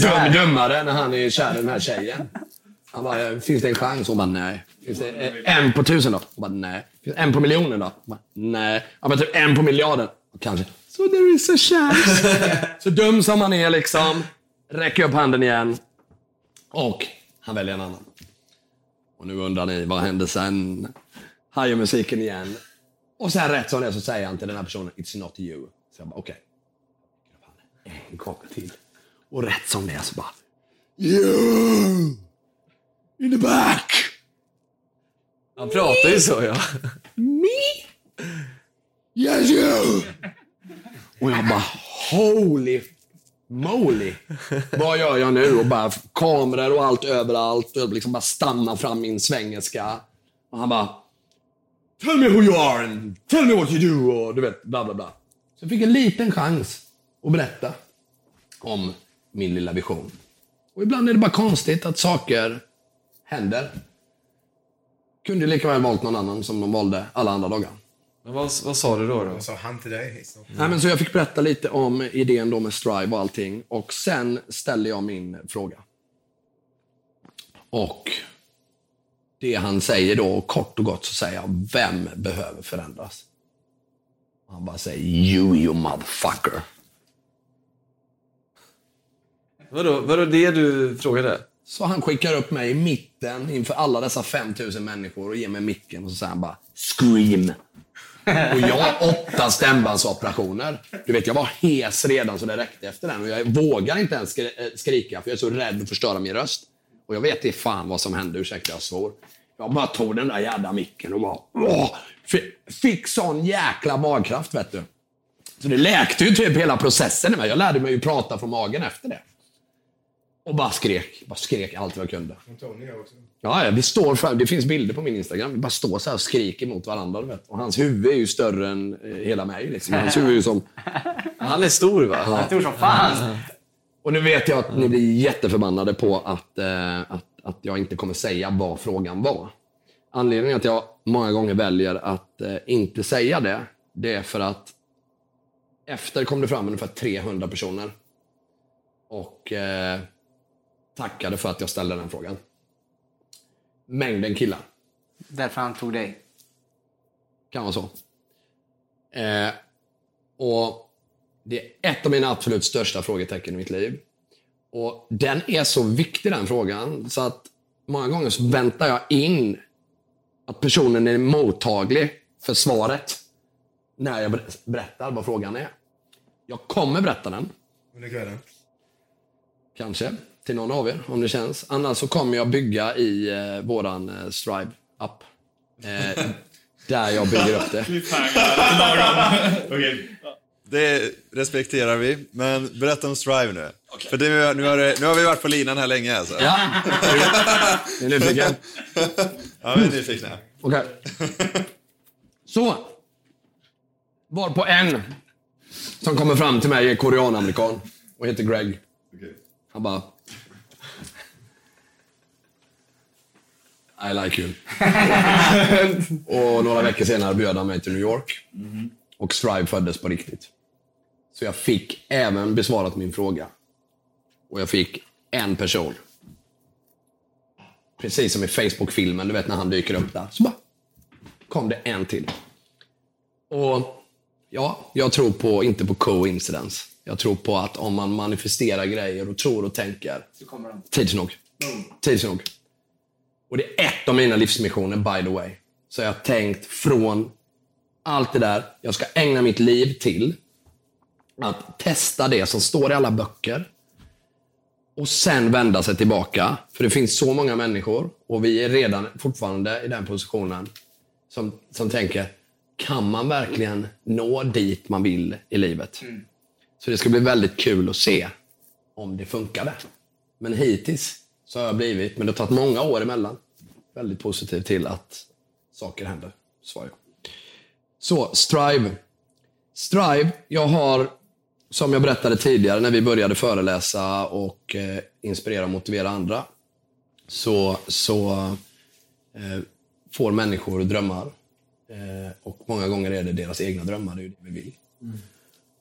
Dum Dummare när han är kär i den här tjejen? Han bara, finns det en chans? Hon bara, nej. Finns det en på tusen då? Hon bara, nej. Finns det en på miljonen då? Hon bara, nej. Ja, men typ en på miljarden? Kanske. So there is a chance. Så dum som han är liksom, räcker upp handen igen. Och han väljer en annan. Och nu undrar ni, vad hände sen? Hajar musiken igen. Och sen rätt som det så säger han till den här personen, it's not you. Så jag bara, okej. En gång till. Och rätt som det så bara, you! In the back! Han pratar ju så ja. Me? Yes you! Och jag bara, holy moly. Vad gör jag nu? Och bara kameror och allt överallt. Och jag liksom bara stannar fram min svengelska. Och han bara, tell me who you are and tell me what you do. Och du vet, bla bla bla. Så jag fick en liten chans att berätta om min lilla vision. Och ibland är det bara konstigt att saker händer. Kunde lika väl valt någon annan som de valde alla andra dagar. Men vad, vad sa du då? då? Vad sa han till dig? Nej, men så jag fick berätta lite om idén då med Strive och allting. Och sen ställde jag min fråga. Och det han säger då, kort och gott, så säger jag, vem behöver förändras? Han bara säger, you you motherfucker. Vadå, vadå det du frågade? Så han skickar upp mig i mitten inför alla dessa 5000 människor och ger mig micken och så säger han bara Scream! [laughs] Och jag har åtta stämbandsoperationer. Du vet, jag var hes redan så det räckte efter den och jag vågar inte ens eh, skrika för jag är så rädd att förstöra min röst. Och jag vet inte fan vad som hände, ursäkta jag svor. Jag bara tog den där jävla micken och bara åh, fick sån jäkla magkraft vet du. Så det läkte ju typ hela processen i mig. Jag lärde mig ju prata från magen efter det. Och bara skrek. Bara skrek allt vad jag kunde. Gör också. Ja, ja, vi står fram. Det finns bilder på min Instagram. Vi bara står så här och skriker mot varandra. Du vet. Och hans huvud är ju större än eh, hela mig. Liksom. Hans huvud är ju som... [laughs] Han är stor va? Ja. Stor som fan. [laughs] Och nu vet jag att ni blir jätteförbannade på att, eh, att, att jag inte kommer säga vad frågan var. Anledningen att jag många gånger väljer att eh, inte säga det, det är för att efter kom det fram ungefär 300 personer och eh, tackade för att jag ställde den frågan. Mängden killar. Därför han tog dig. Kan vara så. Eh, och Det är ett av mina absolut största frågetecken i mitt liv. Och Den är så viktig den frågan så att många gånger så väntar jag in att personen är mottaglig för svaret när jag ber- berättar vad frågan är. Jag kommer berätta den. Under kvällen. Kanske. Till någon av er, om det känns. Annars så kommer jag bygga i eh, våran eh, Strive-app. Eh, där jag bygger upp det. [laughs] Det respekterar vi, men berätta om Strive nu. För det, nu, har det, nu har vi varit på linan här länge alltså. Ja. [laughs] Är ni nyfiken? Ja, vi är nyfikna. Okej. Så. Var på en som kommer fram till mig är koreanamerikan och heter Greg. Han bara... I like you. [laughs] och några veckor senare bjöd han mig till New York. Och Strive föddes på riktigt. Så jag fick även besvarat min fråga. Och jag fick en person. Precis som i Facebook-filmen, du vet när han dyker upp där. Så bara kom det en till. Och ja, jag tror på, inte på coincidence. Jag tror på att om man manifesterar grejer och tror och tänker. Så kommer de. Tids nog. Boom. Tids nog. Och det är ett av mina livsmissioner, by the way. Så jag har tänkt från allt det där, jag ska ägna mitt liv till att testa det som står i alla böcker. Och sen vända sig tillbaka. För det finns så många människor, och vi är redan fortfarande i den positionen, som, som tänker, kan man verkligen nå dit man vill i livet? Så det ska bli väldigt kul att se om det funkade. Men hittills så har jag blivit, men det har tagit många år emellan, väldigt positiv till att saker händer. Svar jag. Så, Strive. Strive, jag har, som jag berättade tidigare när vi började föreläsa och eh, inspirera och motivera andra, så, så eh, får människor drömmar. Eh, och många gånger är det deras egna drömmar, det är ju det vi vill.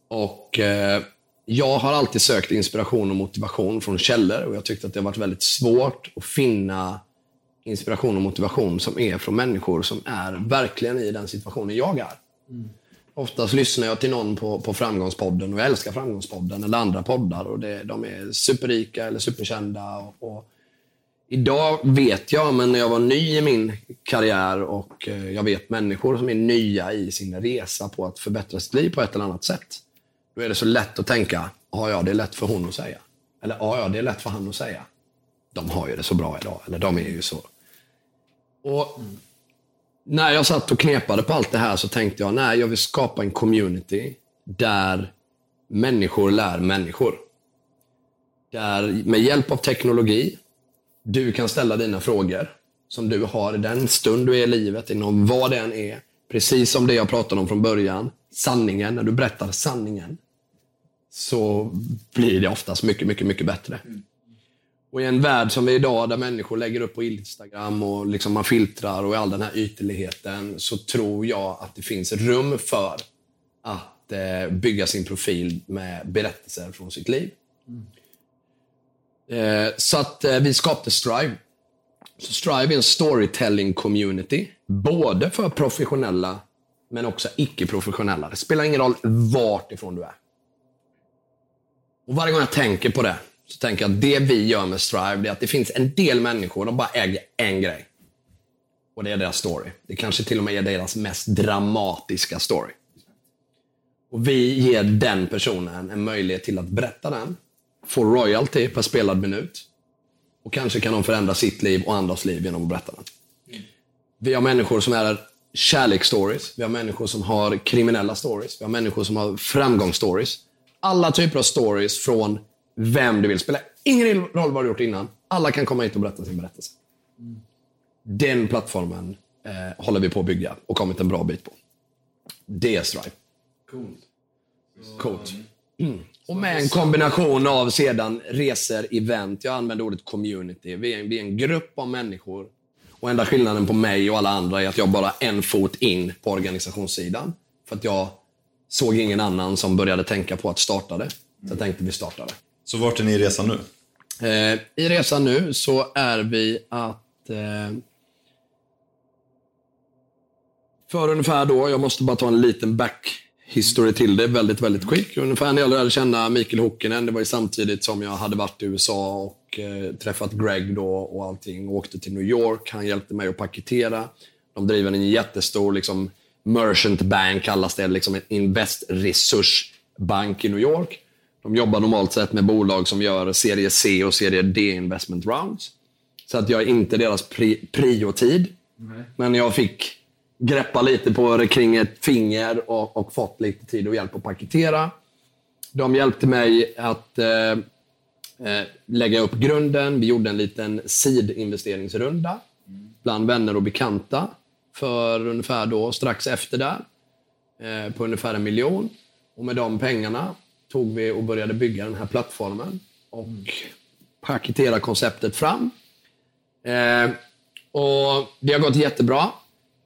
Och eh, jag har alltid sökt inspiration och motivation från källor och jag tyckte att det har varit väldigt svårt att finna inspiration och motivation som är från människor som är verkligen i den situationen jag är. Oftast lyssnar jag till någon på, på Framgångspodden och jag älskar Framgångspodden eller andra poddar och det, de är superrika eller superkända. Och, och idag vet jag, men när jag var ny i min karriär och eh, jag vet människor som är nya i sin resa på att förbättra sitt liv på ett eller annat sätt. Då är det så lätt att tänka, ja, ja, det är lätt för hon att säga. Eller, ja, ja, det är lätt för han att säga. De har ju det så bra idag. Eller de är ju så. Och när jag satt och knepade på allt det här så tänkte jag, nej, jag vill skapa en community där människor lär människor. Där med hjälp av teknologi, du kan ställa dina frågor som du har i den stund du är i livet, inom vad det än är. Precis som det jag pratade om från början. Sanningen, när du berättar sanningen så blir det oftast mycket, mycket, mycket bättre. Och i en värld som vi är idag, där människor lägger upp på Instagram och liksom man filtrar och all den här ytterligheten, så tror jag att det finns rum för att eh, bygga sin profil med berättelser från sitt liv. Eh, så att eh, vi skapade Strive. Så Strive är en storytelling community, både för professionella men också icke-professionella. Det spelar ingen roll vart ifrån du är. Och varje gång jag tänker på det, så tänker jag att det vi gör med Strive, det är att det finns en del människor, de bara äger en grej. Och det är deras story. Det kanske till och med är deras mest dramatiska story. Och vi ger den personen en möjlighet till att berätta den, få royalty per spelad minut. Och kanske kan de förändra sitt liv och andras liv genom att berätta den. Vi har människor som är kärleksstories, vi har människor som har kriminella stories, vi har människor som har framgångsstories. Alla typer av stories från vem du vill. Spelar ingen roll vad du gjort innan. Alla kan komma hit och berätta sin berättelse. Den plattformen eh, håller vi på att bygga och kommit en bra bit på. Det är Stripe. Coolt. Mm. Och med en kombination av sedan resor, event. Jag använder ordet community. Vi är, vi är en grupp av människor. Och enda skillnaden på mig och alla andra är att jag bara en fot in på organisationssidan. För att jag såg ingen annan som började tänka på att starta det. Så jag tänkte vi startar det. Så vart är ni i resan nu? Eh, I resan nu så är vi att... Eh, för ungefär då, jag måste bara ta en liten back history till det, väldigt, väldigt quick. Ungefär när jag lärde känna Mikael Hokkinen, det var ju samtidigt som jag hade varit i USA och eh, träffat Greg då och allting. Och åkte till New York, han hjälpte mig att paketera. De driver en jättestor liksom, merchant bank, kallas det, liksom en investresursbank i New York. De jobbar normalt sett med bolag som gör serie C och serie D investment rounds. Så att jag är inte deras pri priotid. Men jag fick greppa lite på det kring ett finger och, och fått lite tid och hjälp att paketera. De hjälpte mig att eh, Eh, lägga upp grunden. Vi gjorde en liten seed-investeringsrunda bland vänner och bekanta för ungefär då, strax efter där, eh, på ungefär en miljon. Och med de pengarna tog vi och började bygga den här plattformen och paketera konceptet fram. Eh, och Det har gått jättebra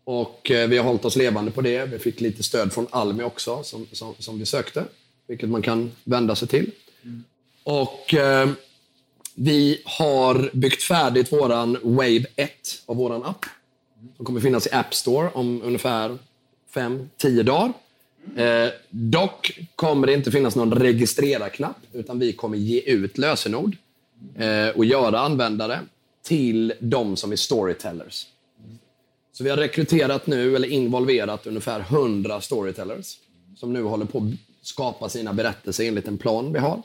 och eh, vi har hållit oss levande på det. Vi fick lite stöd från Almi också som, som, som vi sökte, vilket man kan vända sig till. Och eh, Vi har byggt färdigt våran Wave 1 av våran app. Som kommer finnas i App Store om ungefär 5-10 dagar. Eh, dock kommer det inte finnas någon registrera-knapp, utan vi kommer ge ut lösenord eh, och göra användare till de som är storytellers. Så vi har rekryterat nu, eller involverat ungefär 100 storytellers som nu håller på att skapa sina berättelser enligt en plan vi har.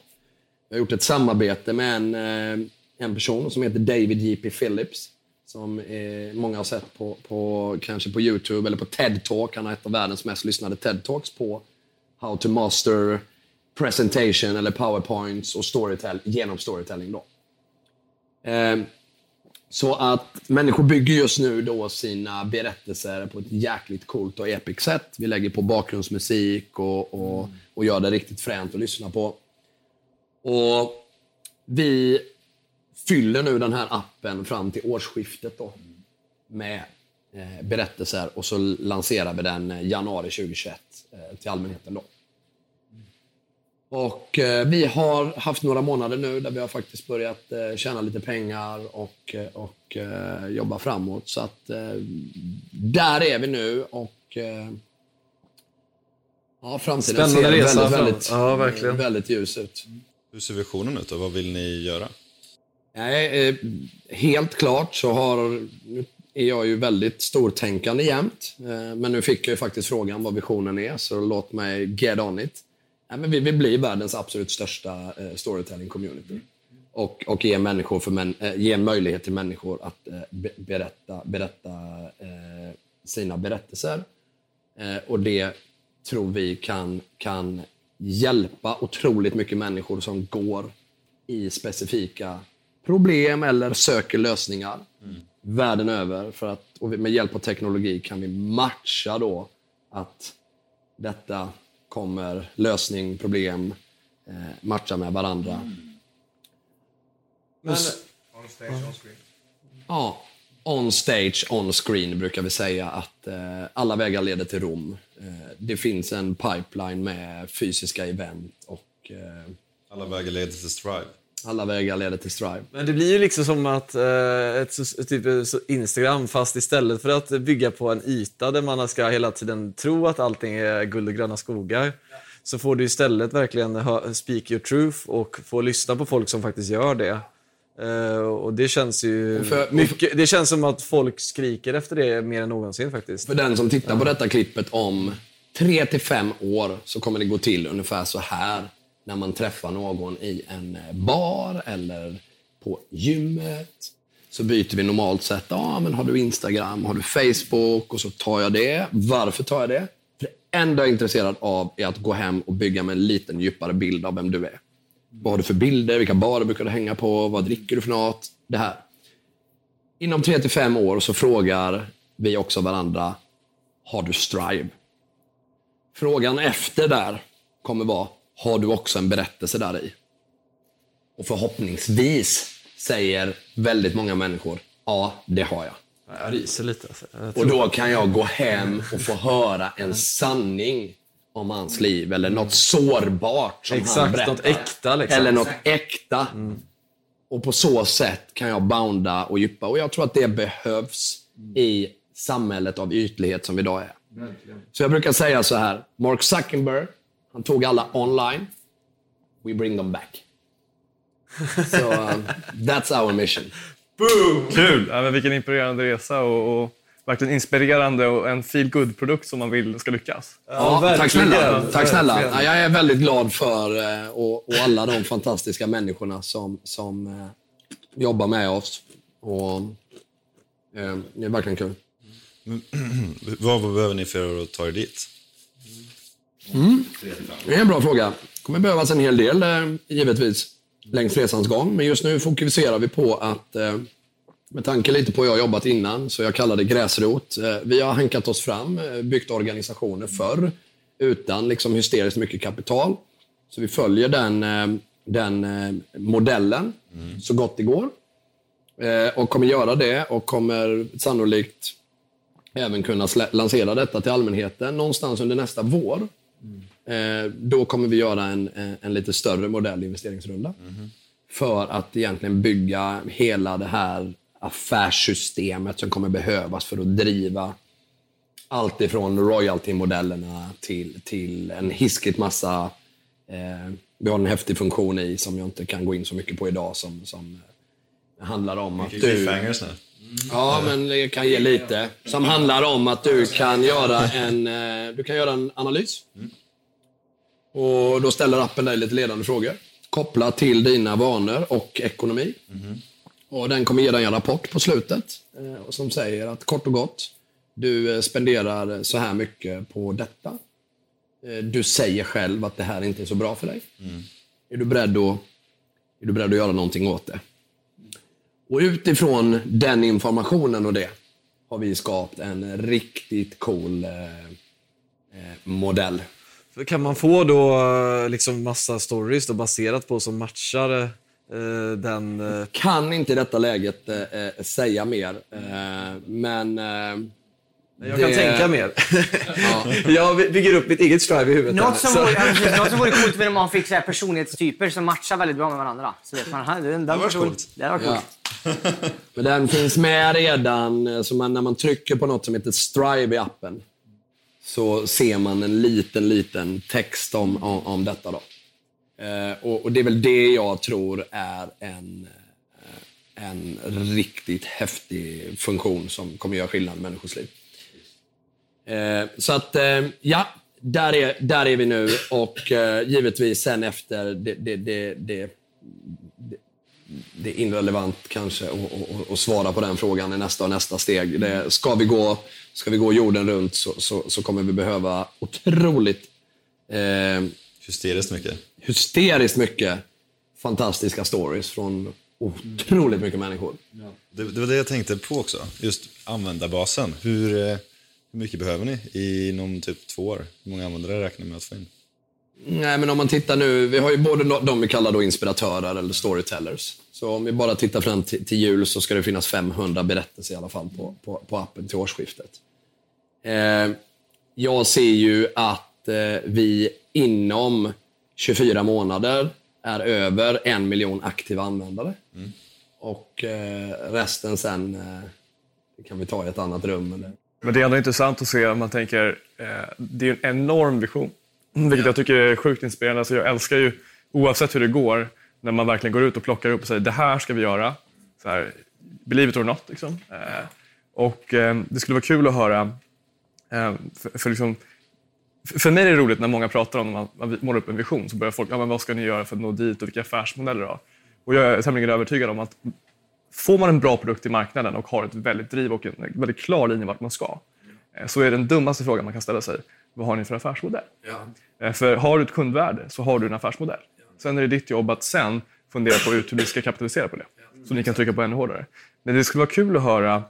Jag har gjort ett samarbete med en, eh, en person som heter David J.P. Phillips. Som eh, många har sett på, på, kanske på YouTube eller på TED Talk. Han har ett av världens mest lyssnade TED Talks på How to master presentation eller powerpoints och storytell genom storytelling. Då. Eh, så att människor bygger just nu då sina berättelser på ett jäkligt coolt och epic sätt. Vi lägger på bakgrundsmusik och, och, och gör det riktigt fränt att lyssna på. Och vi fyller nu den här appen fram till årsskiftet då, med eh, berättelser och så lanserar vi den eh, januari 2021 eh, till allmänheten. Då. Och eh, vi har haft några månader nu där vi har faktiskt börjat eh, tjäna lite pengar och, och eh, jobba framåt. Så att där är vi nu och ja, framtiden Spännande ser resa väldigt, väldigt, Ja, verkligen. väldigt ljus ut. Hur ser visionen ut och vad vill ni göra? Nej, eh, helt klart så har, nu är jag ju väldigt stortänkande jämt. Eh, men nu fick jag ju faktiskt frågan vad visionen är, så låt mig get on it. Nej, men vi vill bli världens absolut största eh, storytelling community. Och, och ge, människor för män, ge en möjlighet till människor att berätta, berätta sina berättelser. Och det tror vi kan, kan hjälpa otroligt mycket människor som går i specifika problem eller söker lösningar världen över. För att, och med hjälp av teknologi kan vi matcha då att detta kommer lösning, problem, eh, matcha med varandra. Men, On stage, on screen. Ja, on stage, on screen brukar vi säga att eh, alla vägar leder till Rom. Eh, det finns en pipeline med fysiska event och eh, Alla vägar leder till Strive. alla vägar leder till Strive. men det blir ju liksom som att eh, ett, typ eh, Instagram, fast istället för att bygga på en yta där man ska hela tiden tro att allting är guld och gröna skogar, så får du istället verkligen speak your truth och få lyssna på folk som faktiskt gör det. Eh, och det känns ju för- mycket, det känns som att folk skriker efter det mer än någonsin faktiskt. För den som tittar på detta klippet om tre till fem år så kommer det gå till ungefär så här när man träffar någon i en bar eller på gymmet. Så byter vi normalt sett. Ja, men har du Instagram? Har du Facebook? Och så tar jag det. Varför tar jag det? För det enda jag är intresserad av är att gå hem och bygga mig en liten djupare bild av vem du är. Vad har du för bilder? Vilka barer brukar du hänga på? Vad dricker du för något? Det här. Inom tre till fem år så frågar vi också varandra, har du Strive? Frågan efter där kommer vara, har du också en berättelse där i? Och förhoppningsvis säger väldigt många människor, ja, det har jag. Jag ryser lite. Alltså. Jag Och då kan jag gå hem och få höra en sanning om hans liv eller något sårbart som han Exakt, berättar. något äkta, liksom. Eller något äkta. Och på så sätt kan jag bounda och djupa. Och jag tror att det behövs i samhället av ytlighet som vi idag är. Så jag brukar säga så här. Mark Zuckerberg, han tog alla online. We bring them back. [laughs] Så um, that's our mission. Kul! Ja, men vilken imponerande resa och, och verkligen inspirerande och en feel good produkt som man vill ska lyckas. Ja, tack verkligen. snälla. Tack snälla. Ja, jag är väldigt glad för eh, och, och alla de fantastiska människorna som, som eh, jobbar med oss. Och, eh, det är verkligen kul. [clears throat] Vad behöver ni för att ta er dit? Det är en bra fråga. Det kommer behövas en hel del, givetvis, längs resans gång. Men just nu fokuserar vi på att, eh, med tanke lite på hur jag har jobbat innan, så jag kallar det gräsrot. Eh, vi har hankat oss fram, eh, byggt organisationer förr, utan liksom hysteriskt mycket kapital. Så vi följer den, eh, den modellen så gott det går. Och kommer göra det och kommer sannolikt även kunna lansera detta till allmänheten någonstans under nästa vår. Eh, då kommer vi göra en, en, lite större modell investeringsrunda. För att egentligen bygga hela det här affärssystemet som kommer behövas för att driva allt ifrån royalty-modellerna till, till en hiskligt massa... Eh, vi har en häftig funktion i som jag inte kan gå in så mycket på idag som, som handlar om att du... nu. Ja, men det kan ge lite. Som handlar om att du kan göra en, eh, du kan göra en analys. Och Då ställer appen dig lite ledande frågor kopplat till dina vanor och ekonomi. Och Den kommer ge dig en rapport på slutet eh, som säger att kort och gott, du eh, spenderar så här mycket på detta. Eh, Du säger själv att det här inte är så bra för dig. Är, du beredd att, är du beredd att göra någonting åt det? Och utifrån den informationen och det har vi skapat en riktigt cool eh, modell. Kan man få då liksom massa stories då baserat på som matchar den... Eh... Kan inte i detta läget eh, eh, säga mer, eh, men... Eh, Jag kan tänka mer. [laughs] jag bygger upp mitt eget strive i huvudet. Något som, så- vore, något som vore coolt [laughs] med om man fick så här personlighetstyper som matchar väldigt bra med varandra. Så vet man, "Här, den, den var coolt. Det var coolt. Men den finns med redan, eh, så man, när man trycker på något som heter Strive i appen så ser man en liten, liten text om, om, om detta. Då. Eh, och, och Det är väl det jag tror är en, eh, en riktigt häftig funktion som kommer göra skillnad i människors liv. Eh, så att, ja, där är, där är vi nu och givetvis sen efter det, det, det, det, det är irrelevant kanske att att svara på den frågan i nästa och nästa steg. Det, ska, vi gå, ska vi gå jorden runt så, så, så kommer vi behöva otroligt eh, Hysteriskt mycket hysteriskt mycket fantastiska stories från otroligt mycket människor. Det, det var det jag tänkte på också. Just användarbasen. Hur, eh, hur mycket behöver ni inom typ två år? Hur många användare räknar ni med att få in? Nej, men om man tittar nu, vi har ju både de vi kallar då inspiratörer eller storytellers. Så om vi bara tittar fram till, till jul så ska det finnas 500 berättelser i alla fall på, på, på appen till årsskiftet. Eh, jag ser ju att eh, vi inom 24 månader är över en miljon aktiva användare. Och eh, resten sen eh, kan vi ta i ett annat rum. Eller... Men det är ändå intressant att se om man tänker, eh, det är en enorm vision. Vilket jag tycker är sjukt inspirerande. Alltså jag älskar ju, oavsett hur det går, när man verkligen går ut och plockar upp och säger det här ska vi göra. Så här, believe it or not. Liksom. Eh, och det skulle vara kul att höra, för, för, liksom, för- mig är det roligt när många pratar om, när man, målar upp en vision, så börjar folk, ja, men vad ska ni göra för att nå dit och vilka affärsmodeller då? Och jag är tämligen övertygad om att får man en bra produkt i marknaden och har ett väldigt driv och en väldigt klar linje vart man ska, eh, så är den dummaste frågan man kan ställa sig, vad har ni för affärsmodell? Eh, För har du ett kundvärde så har du en affärsmodell. Sen är det ditt jobb att sen fundera på hur ni ska kapitalisera på det. Så ni kan trycka på ännu hårdare. Men det skulle vara kul att höra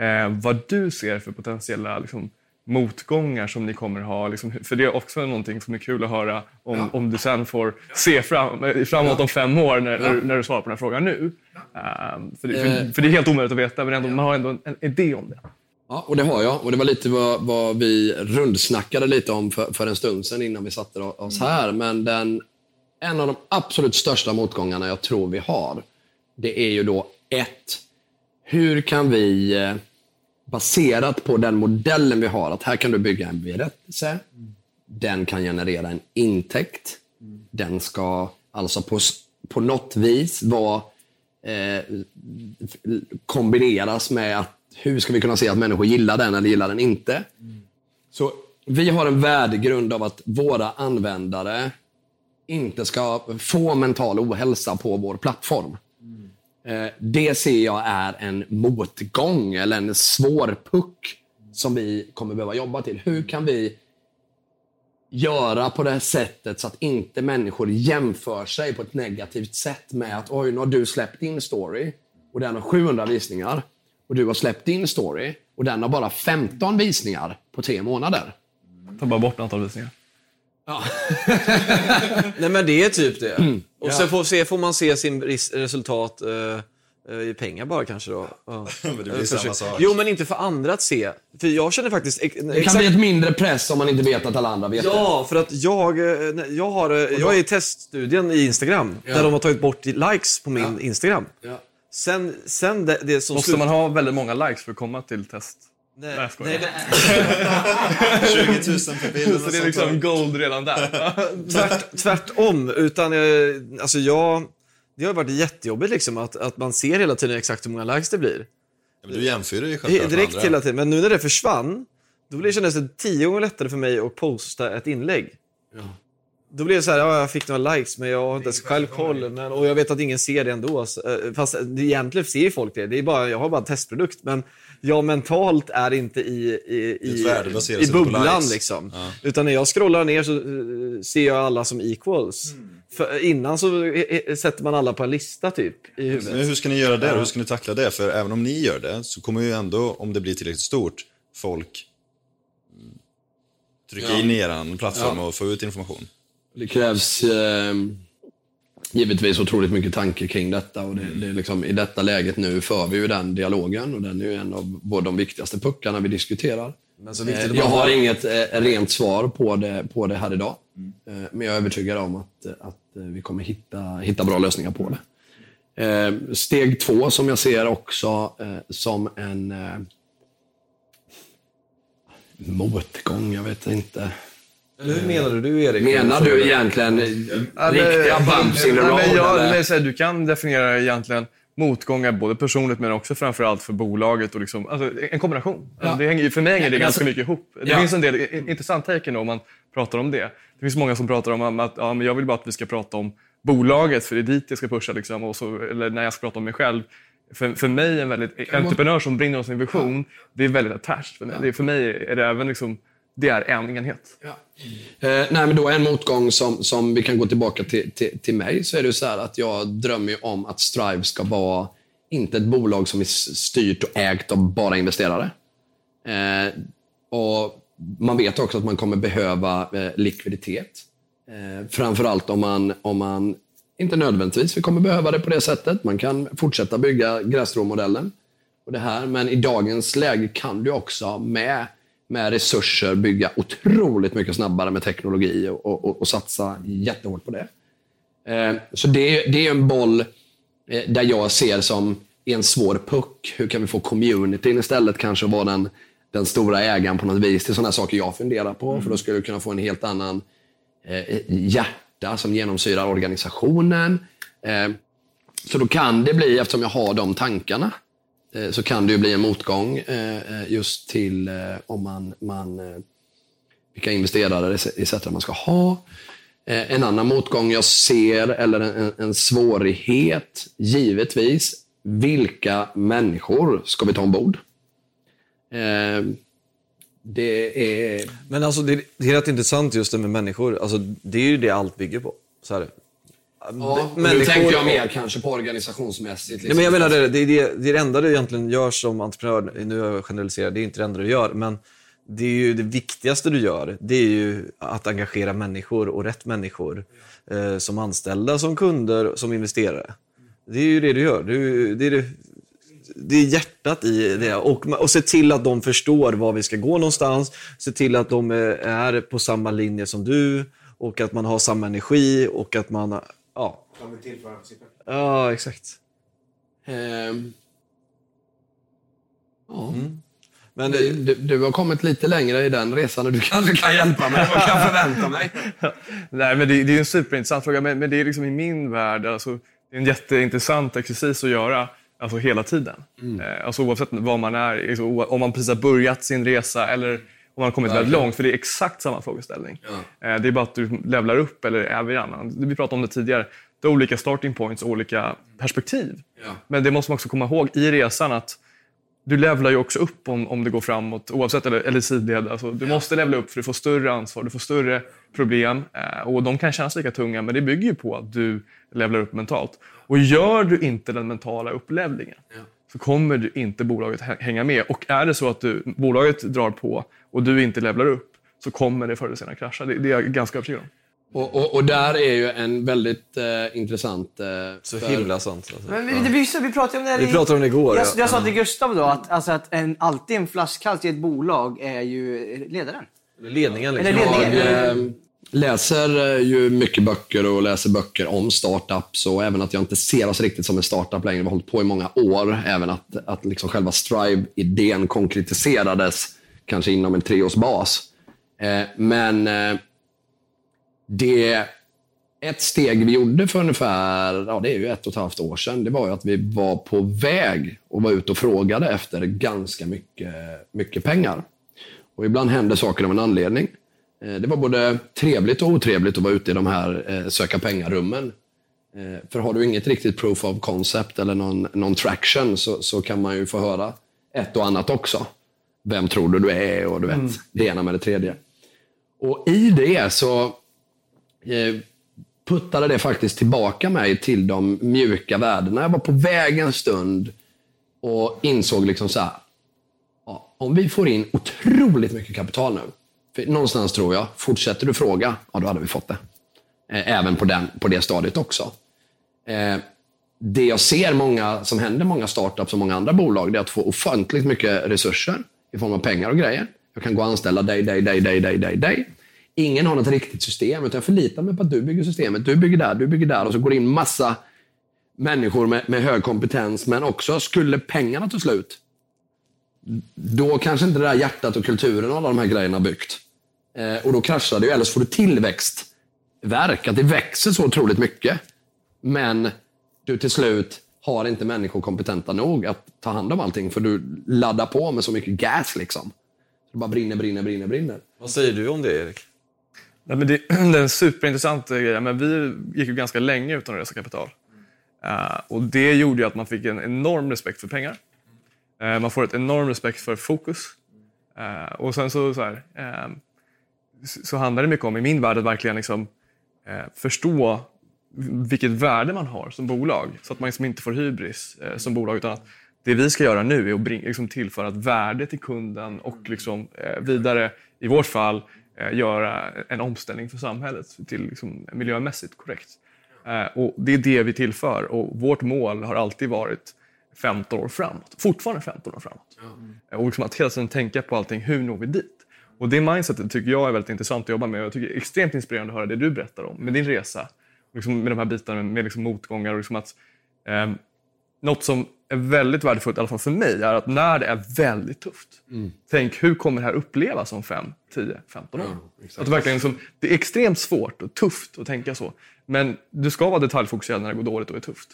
eh, vad du ser för potentiella liksom, motgångar som ni kommer ha. Liksom, för det är också någonting som är kul att höra om, om du sen får se fram, eh, framåt om fem år när, när, när du svarar på den här frågan nu. Ehm, för, det, för, för det är helt omöjligt att veta, men ändå, man har ändå en, en idé om det. Ja, och det har jag. Och det var lite vad, vad vi rundsnackade lite om för, för en stund sedan innan vi satte oss här. Men den, en av de absolut största motgångarna jag tror vi har, det är ju då ett, hur kan vi, eh, baserat på den modellen vi har, att här kan du bygga en berättelse, den kan generera en intäkt, den ska alltså på, på något vis vara eh, kombineras med att hur ska vi kunna se att människor gillar den eller gillar den inte. Så vi har en värdegrund av att våra användare inte ska få mental ohälsa på vår plattform. Eh, det ser jag är en motgång eller en svår puck som vi kommer behöva jobba till. Hur kan vi göra på det här sättet så att inte människor jämför sig på ett negativt sätt med att oj, nu har du släppt din story och den har 700 visningar och du har släppt din story och den har bara 15 visningar på tre månader. Ta bara bort antal visningar. [laughs] Nej men det är typ det. Mm. Och sen får, se, får man se sin resultat eh, eh, i pengar bara kanske då. Ja. [laughs] Men det blir Eh, samma sak. Jo men inte för andra att se. För jag känner faktiskt... ex- Det kan bli ett mindre press om man inte vet att alla andra vet det. Ja, för att jag, eh, jag, har, jag är i teststudien i Instagram. Där de har tagit bort likes på min Instagram. Ja. Sen, sen det, det som Måste slut- man ha väldigt många likes för att komma till test? Nej, Nej, nej, nej, 20 000 per bild. Så det är liksom gold redan där. [laughs] tvärt, tvärtom. Utan, alltså jag, det har varit jättejobbigt liksom, att, att man ser hela tiden exakt hur många likes det blir. Ja, men du jämför ju självklart Direkt hela tiden. Men nu när det försvann, då blev det kändes det tio gånger lättare för mig att posta ett inlägg. Då blev det så här, ja, jag fick några likes men jag har inte ens själv koll. Men, och jag vet att ingen ser det ändå. Eh, Fast egentligen ser ju folk det. det är bara, jag har bara en testprodukt. Men jag mentalt är inte i, i, i, i på bubblan. Liksom. Ja. Utan när jag scrollar ner så eh, ser jag alla som equals. För innan så eh, eh, sätter man alla på en lista typ i huvudet. Men hur ska ni göra det? Hur ska ni tackla det? För även om ni gör det så kommer ju ändå, om det blir tillräckligt stort, folk mm, trycka Ja. in i er plattform Ja. och få ut information. Det krävs eh, givetvis otroligt mycket tanke kring detta. Och det, det är liksom, I detta läget nu för vi ju den dialogen och den är ju en av både de viktigaste puckarna vi diskuterar. Eh, jag har inget eh, rent svar på det, på det här idag. Eh, men jag är övertygad om att, att eh, vi kommer hitta, hitta bra lösningar på det. Steg två som jag ser också som en motgång, jag vet inte. Eller hur menar du, du Erik? Menar du egentligen riktiga bumps in the Nej, road? men jag, eller? nej, du kan definiera egentligen motgångar både personligt men också framförallt för bolaget. Och liksom, alltså, en kombination. Alltså, det hänger, för mig hänger det Men ganska alltså- mycket ihop. Det Ja. finns en del i- intressant take ändå om man pratar om det. Det finns många som pratar om att ja, men jag vill bara att vi ska prata om bolaget för det är dit jag ska pusha. Liksom, och så, eller när jag ska prata om mig själv. För, för mig, en väldigt entreprenör som brinner av sin vision, det är väldigt attached. För mig, det är, för mig är det även liksom, det är en enhet. Eh, nej, men då en motgång som, som vi kan gå tillbaka till, till, till mig, så är det så här att jag drömmer ju om att Strive ska vara inte ett bolag som är styrt och ägt av bara investerare. Eh, och Man vet också att man kommer behöva eh, likviditet. Eh, framförallt om man, om man, inte nödvändigtvis vi kommer behöva det på det sättet. Man kan fortsätta bygga grässtråmodellen. och det här. Men i dagens läge kan du också med, med resurser bygga otroligt mycket snabbare med teknologi och, och, och satsa jättehårt på det. Eh, så det, det är en boll eh, där jag ser som en svår puck. Hur kan vi få communityn istället kanske vara den, den stora ägaren på något vis. Det är sådana saker jag funderar på. För då skulle du kunna få en helt annan eh, hjärta som genomsyrar organisationen. Eh, så då kan det bli, eftersom jag har de tankarna, Eh, så kan det ju bli en motgång eh, eh, just till om man, man vilka investerare etc. man ska ha. En annan motgång jag ser, eller en, en- svårighet, givetvis, vilka människor ska vi ta ombord? Det är... Men alltså det, det är rätt intressant just det med människor. Alltså, det är ju det allt bygger på. Så här. Ja, nu Människor- tänkte jag mer kanske på organisationsmässigt. Ja, men jag menar det, det, det, det är det enda du egentligen gör som entreprenör. Nu jag generaliserat, det är inte det enda du gör. Men det är ju det viktigaste du gör. Det är ju att engagera människor och rätt människor. Eh, som anställda, som kunder, som investerare. Det är ju det du gör. Du, det, är det, det är hjärtat i det. Och, och se till att de förstår var vi ska gå någonstans. Se till att de är, är på samma linje som du. Och att man har samma energi och att man... Ja, De vill tillföra principen. ja exakt. Ehm, ja. Men du, du, du har kommit lite längre i den resan och du kanske kan hjälpa mig. Vad kan jag förvänta mig? [laughs] Nej, men det, det är en superintressant fråga, men, men det är liksom i min värld, alltså, det är en jätteintressant exercis att göra alltså, hela tiden. Eh, alltså, oavsett vad man är, oa- om man precis har börjat sin resa eller om man har kommit väldigt långt, för det är exakt samma frågeställning. Eh, det är bara att du levlar upp eller är vid annan. Vi pratade om det tidigare. Det är olika starting points och olika perspektiv. Ja. Men det måste man också komma ihåg i resan att du levlar ju också upp om, om det går framåt, oavsett eller, eller sidled. Alltså, du måste levla upp för du får större ansvar, du får större problem. Eh, och de kan kännas lika tunga, men det bygger ju på att du levlar upp mentalt. Och gör du inte den mentala upplevlingen så kommer du inte bolaget hä- hänga med. Och är det så att du, bolaget drar på och du inte levlar upp så kommer det förr eller senare krascha. Det, det är jag ganska övertygad om. Och, och, och där är ju en väldigt eh, intressant... Eh, Så för- himla sant. Alltså. Men vi, det blir så, vi pratade om det här Vi pratade om det igår, Jag, ja. jag sa till Gustav då att, alltså att en, alltid en flaskhals i ett bolag är ju ledaren. Ledningen Eller liksom. ledningen. Jag eh, läser eh, ju mycket böcker och läser böcker om startups och även att jag inte ser oss riktigt som en startup längre. Vi har hållit på i många år. Även att, att liksom själva Strive-idén konkretiserades kanske inom en treårsbas. Eh, men eh, det ett steg vi gjorde för ungefär, ja det är ju ett och ett halvt år sedan, det var ju att vi var på väg och var ute och frågade efter ganska mycket, mycket pengar. Och ibland händer saker av en anledning. Eh, Det var både trevligt och otrevligt att vara ute i de här eh, söka pengar-rummen. Eh, För har du inget riktigt proof of concept eller någon, någon traction så, så kan man ju få höra ett och annat också. Vem tror du du är och du vet, det ena med det tredje. Och i det så puttade det faktiskt tillbaka mig till de mjuka värdena. Jag var på väg en stund och insåg liksom så här. Ja, om vi får in otroligt mycket kapital nu. Någonstans tror jag, fortsätter du fråga, ja då hade vi fått det. Eh, även på, den, på det stadiet också. Eh, det jag ser många, som händer många startups och många andra bolag, det är att få ofantligt mycket resurser i form av pengar och grejer. Jag kan gå och anställa dig, dig, dig, dig, dig, dig, dig. Ingen har något riktigt system, utan jag förlitar mig på att du bygger systemet. Du bygger där, du bygger där och så går det in massa människor med, med hög kompetens. Men också, skulle pengarna ta slut, då kanske inte det där hjärtat och kulturen och alla de här grejerna byggt. Eh, och då kraschar det ju, eller så får du tillväxtverk, att det växer så otroligt mycket. Men du till slut har inte människor kompetenta nog att ta hand om allting, för du laddar på med så mycket gas liksom. Det bara brinner, brinner, brinner, brinner. Vad säger du om det, Erik? Nej, men det, [clears throat] det är en superintressant eh, grej. Men vi gick ju ganska länge utan att resa kapital. Eh, och Det gjorde ju att man fick en enorm respekt för pengar. Eh, man får ett enorm respekt för fokus. Eh, och sen så, så, här, eh, så, handlar det mycket om, i min värld, att verkligen liksom, eh, förstå vilket värde man har som bolag. Så att man liksom inte får hybris som bolag. Utan att det vi ska göra nu är att bring, liksom tillföra ett värde till kunden och liksom, eh, vidare, i vårt fall, eh, göra en omställning för samhället till liksom, miljömässigt korrekt. Eh, och Det är det vi tillför och vårt mål har alltid varit 15 år framåt. Fortfarande 15 år framåt. Eh, Och liksom att hela tiden tänka på allting, hur når vi dit? Och det mindsetet tycker jag är väldigt intressant att jobba med. Jag tycker det är extremt inspirerande att höra det du berättar om med din resa. Liksom med de här bitarna med liksom motgångar och liksom att ehm, något som är väldigt värdefullt, i alla fall för mig, är att när det är väldigt tufft, tänk hur kommer det här upplevas om 5, 10, 15 år? att det, verkligen liksom, det är extremt svårt och tufft att tänka så. Men du ska vara detaljfokuserad när det går dåligt och är tufft.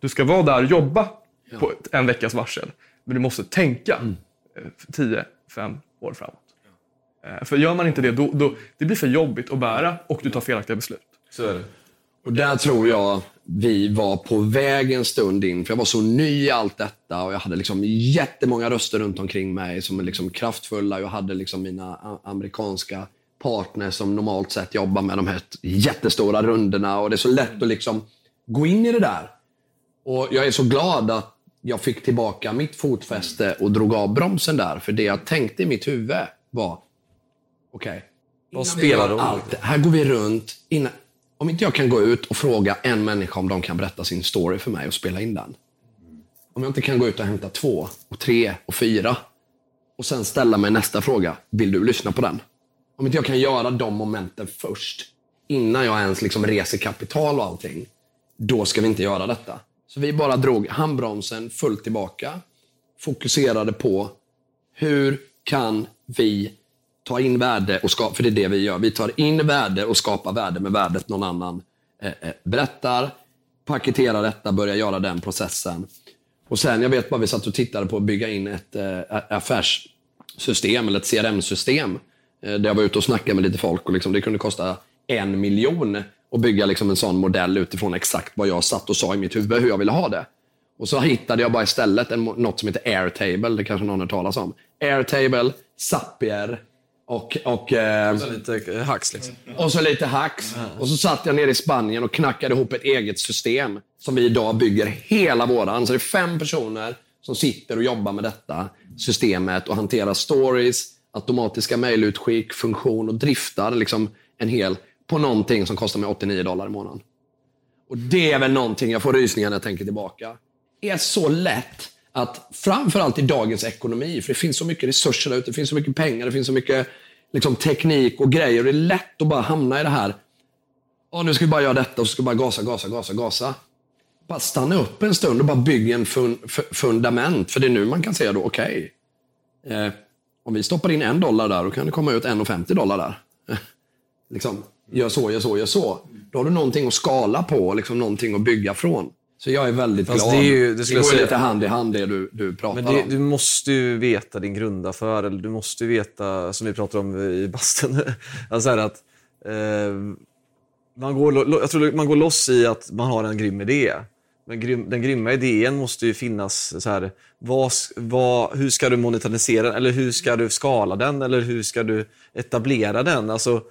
Du ska vara där och jobba på ett- en veckas varsel. Men du måste tänka eh, 10, 5 år framåt. Eh, För gör man inte det, då, då det blir för jobbigt att bära och du tar felaktiga beslut. Så är det. Och där tror jag vi var på väg en stund in, för jag var så ny i allt detta och jag hade liksom jättemånga röster runt omkring mig som är liksom kraftfulla. Jag hade liksom mina amerikanska partners som normalt sett jobbar med de här jättestora rundorna och det är så lätt att liksom gå in i det där. Och jag är så glad att jag fick tillbaka mitt fotfäste och drog av bromsen där, för det jag tänkte i mitt huvud var, okej, Vad Innan vi spelar roll? allt, Här går vi runt. Innan, om inte jag kan gå ut och fråga en människa om de kan berätta sin story för mig och spela in den. Om jag inte kan gå ut och hämta två, och tre och fyra och sen ställa mig nästa fråga. Vill du lyssna på den? Om inte jag kan göra de momenten först, innan jag ens liksom reser kapital och allting, då ska vi inte göra detta. Så vi bara drog handbromsen fullt tillbaka, fokuserade på hur kan vi ta in värde och skapa, för det är det vi gör. Vi tar in värde och skapar värde med värdet någon annan eh, eh, berättar, paketerar detta, börjar göra den processen. Och sen, jag vet bara vi satt och tittade på att bygga in ett eh, affärssystem, eller ett CRM-system. Eh, där jag var ute och snackade med lite folk och liksom, det kunde kosta en miljon att bygga liksom en sån modell utifrån exakt vad jag satt och sa i mitt huvud hur jag ville ha det. Och så hittade jag bara istället en, något som heter Airtable, det kanske någon har talas om. Airtable, Zapier och, och, eh, Så lite eh, hacks liksom. och så lite hacks. Och så satt jag nere i Spanien och knackade ihop ett eget system som vi idag bygger hela våran. Så det är fem personer som sitter och jobbar med detta systemet och hanterar stories, automatiska mejlutskick, funktion och driftar liksom en hel på någonting som kostar mig 89 dollar i månaden. Och det är väl någonting, jag får rysningar när jag tänker tillbaka. är så lätt att, framförallt i dagens ekonomi, för det finns så mycket resurser där ute, det finns så mycket pengar, det finns så mycket liksom, teknik och grejer. Och det är lätt att bara hamna i det här, ja nu ska vi bara göra detta och så ska vi bara gasa, gasa, gasa, gasa. Bara stanna upp en stund och bara bygga en fun, fundament. För det är nu man kan säga då, okej, eh, om vi stoppar in en dollar där, då kan det komma ut 1,50 dollar där. [laughs] liksom, gör så, gör så, gör så. Då har du någonting att skala på liksom någonting att bygga från. Så jag är väldigt Fast glad. det är ju- det skulle går lite hand i hand det du, du pratar Men det, om. du måste ju veta din grundaffär, eller du måste ju veta, som vi pratar om i bastun, [laughs] alltså att eh, man, går, lo- jag tror man går loss i att man har en grym idé. Men grym, den grymma idén måste ju finnas så här, vad, vad, hur ska du monetarisera den? Eller hur ska du skala den? Eller hur ska du etablera den? Alltså,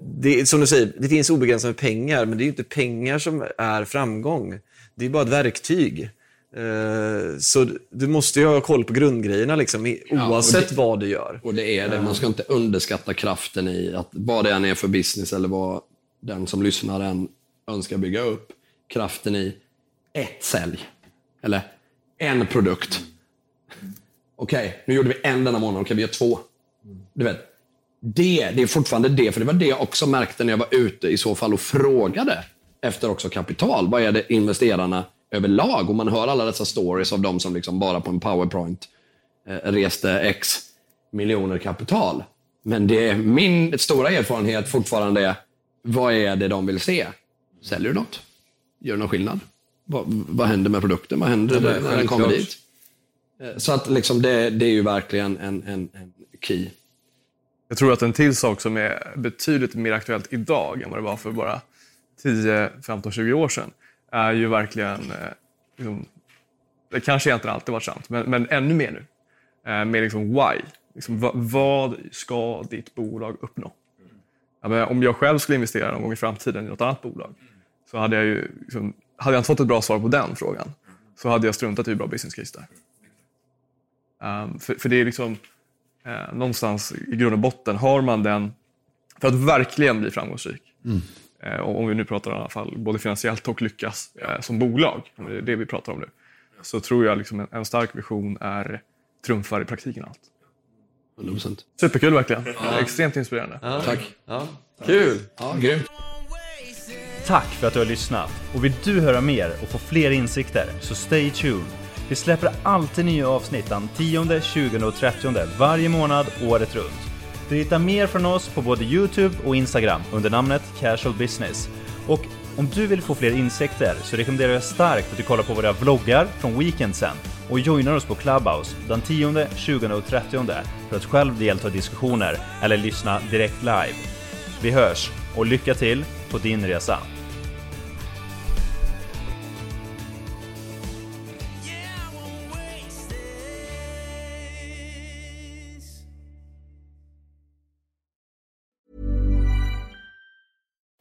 det, som du säger, det finns obegränsat med pengar, men det är ju inte pengar som är framgång. Det är bara ett verktyg. Eh, Så du måste ju ha koll på grundgrejerna liksom, i- Ja, oavsett det- vad du gör. Och det är det. Man ska inte underskatta kraften i att vad det än är för business eller vad den som lyssnar än önskar bygga upp. Kraften i ett sälj. Eller en produkt. Okej, nu gjorde vi en denna månad. Okej, vi gör två. Du vet, det, det är fortfarande det. För det var det jag också märkte när jag var ute i så fall och frågade efter också kapital. Vad är det investerarna överlag? Och man hör alla dessa stories av de som liksom bara på en powerpoint eh, reste X miljoner kapital. Men det är min stora erfarenhet fortfarande är, vad är det de vill se? Säljer du något? Gör du någon skillnad? Vad, vad händer med produkten? Vad händer när den kommer dit? Eh, Så att liksom det, det är ju verkligen en, en, en key. Jag tror att en till sak som är betydligt mer aktuellt idag än vad det var för bara 10, 15, 20 år sedan är ju verkligen, eh, liksom, det kanske egentligen alltid varit sant, men, men ännu mer nu, eh, med liksom why. Liksom, vad, vad ska ditt bolag uppnå? Ja, men om jag själv skulle investera någon gång i framtiden i något annat bolag så hade jag ju, liksom, hade jag inte fått ett bra svar på den frågan så hade jag struntat i hur bra business case det är. Um, för, för det är liksom, eh, någonstans i grund och botten, har man den, för att verkligen bli framgångsrik, eh, och om vi nu pratar i alla fall både finansiellt och lyckas eh, som bolag, om det är det vi pratar om nu, så tror jag liksom en, en stark vision är trumfar i praktiken allt. 100%. Superkul verkligen. Ja. Extremt inspirerande. Tack. Ja. Kul! Ja, grymt. Tack för att du har lyssnat! Och vill du höra mer och få fler insikter så stay tuned! Vi släpper alltid nya avsnitt den 10, 20 och 30 varje månad året runt. Du hittar mer från oss på både Youtube och Instagram under namnet Casual Business. Och om du vill få fler insikter så rekommenderar jag starkt att du kollar på våra vloggar från weekendsen och joinar oss på Clubhouse den 10, 20 och 30 för att själv delta i diskussioner eller lyssna direkt live. Vi hörs och lycka till på din resa!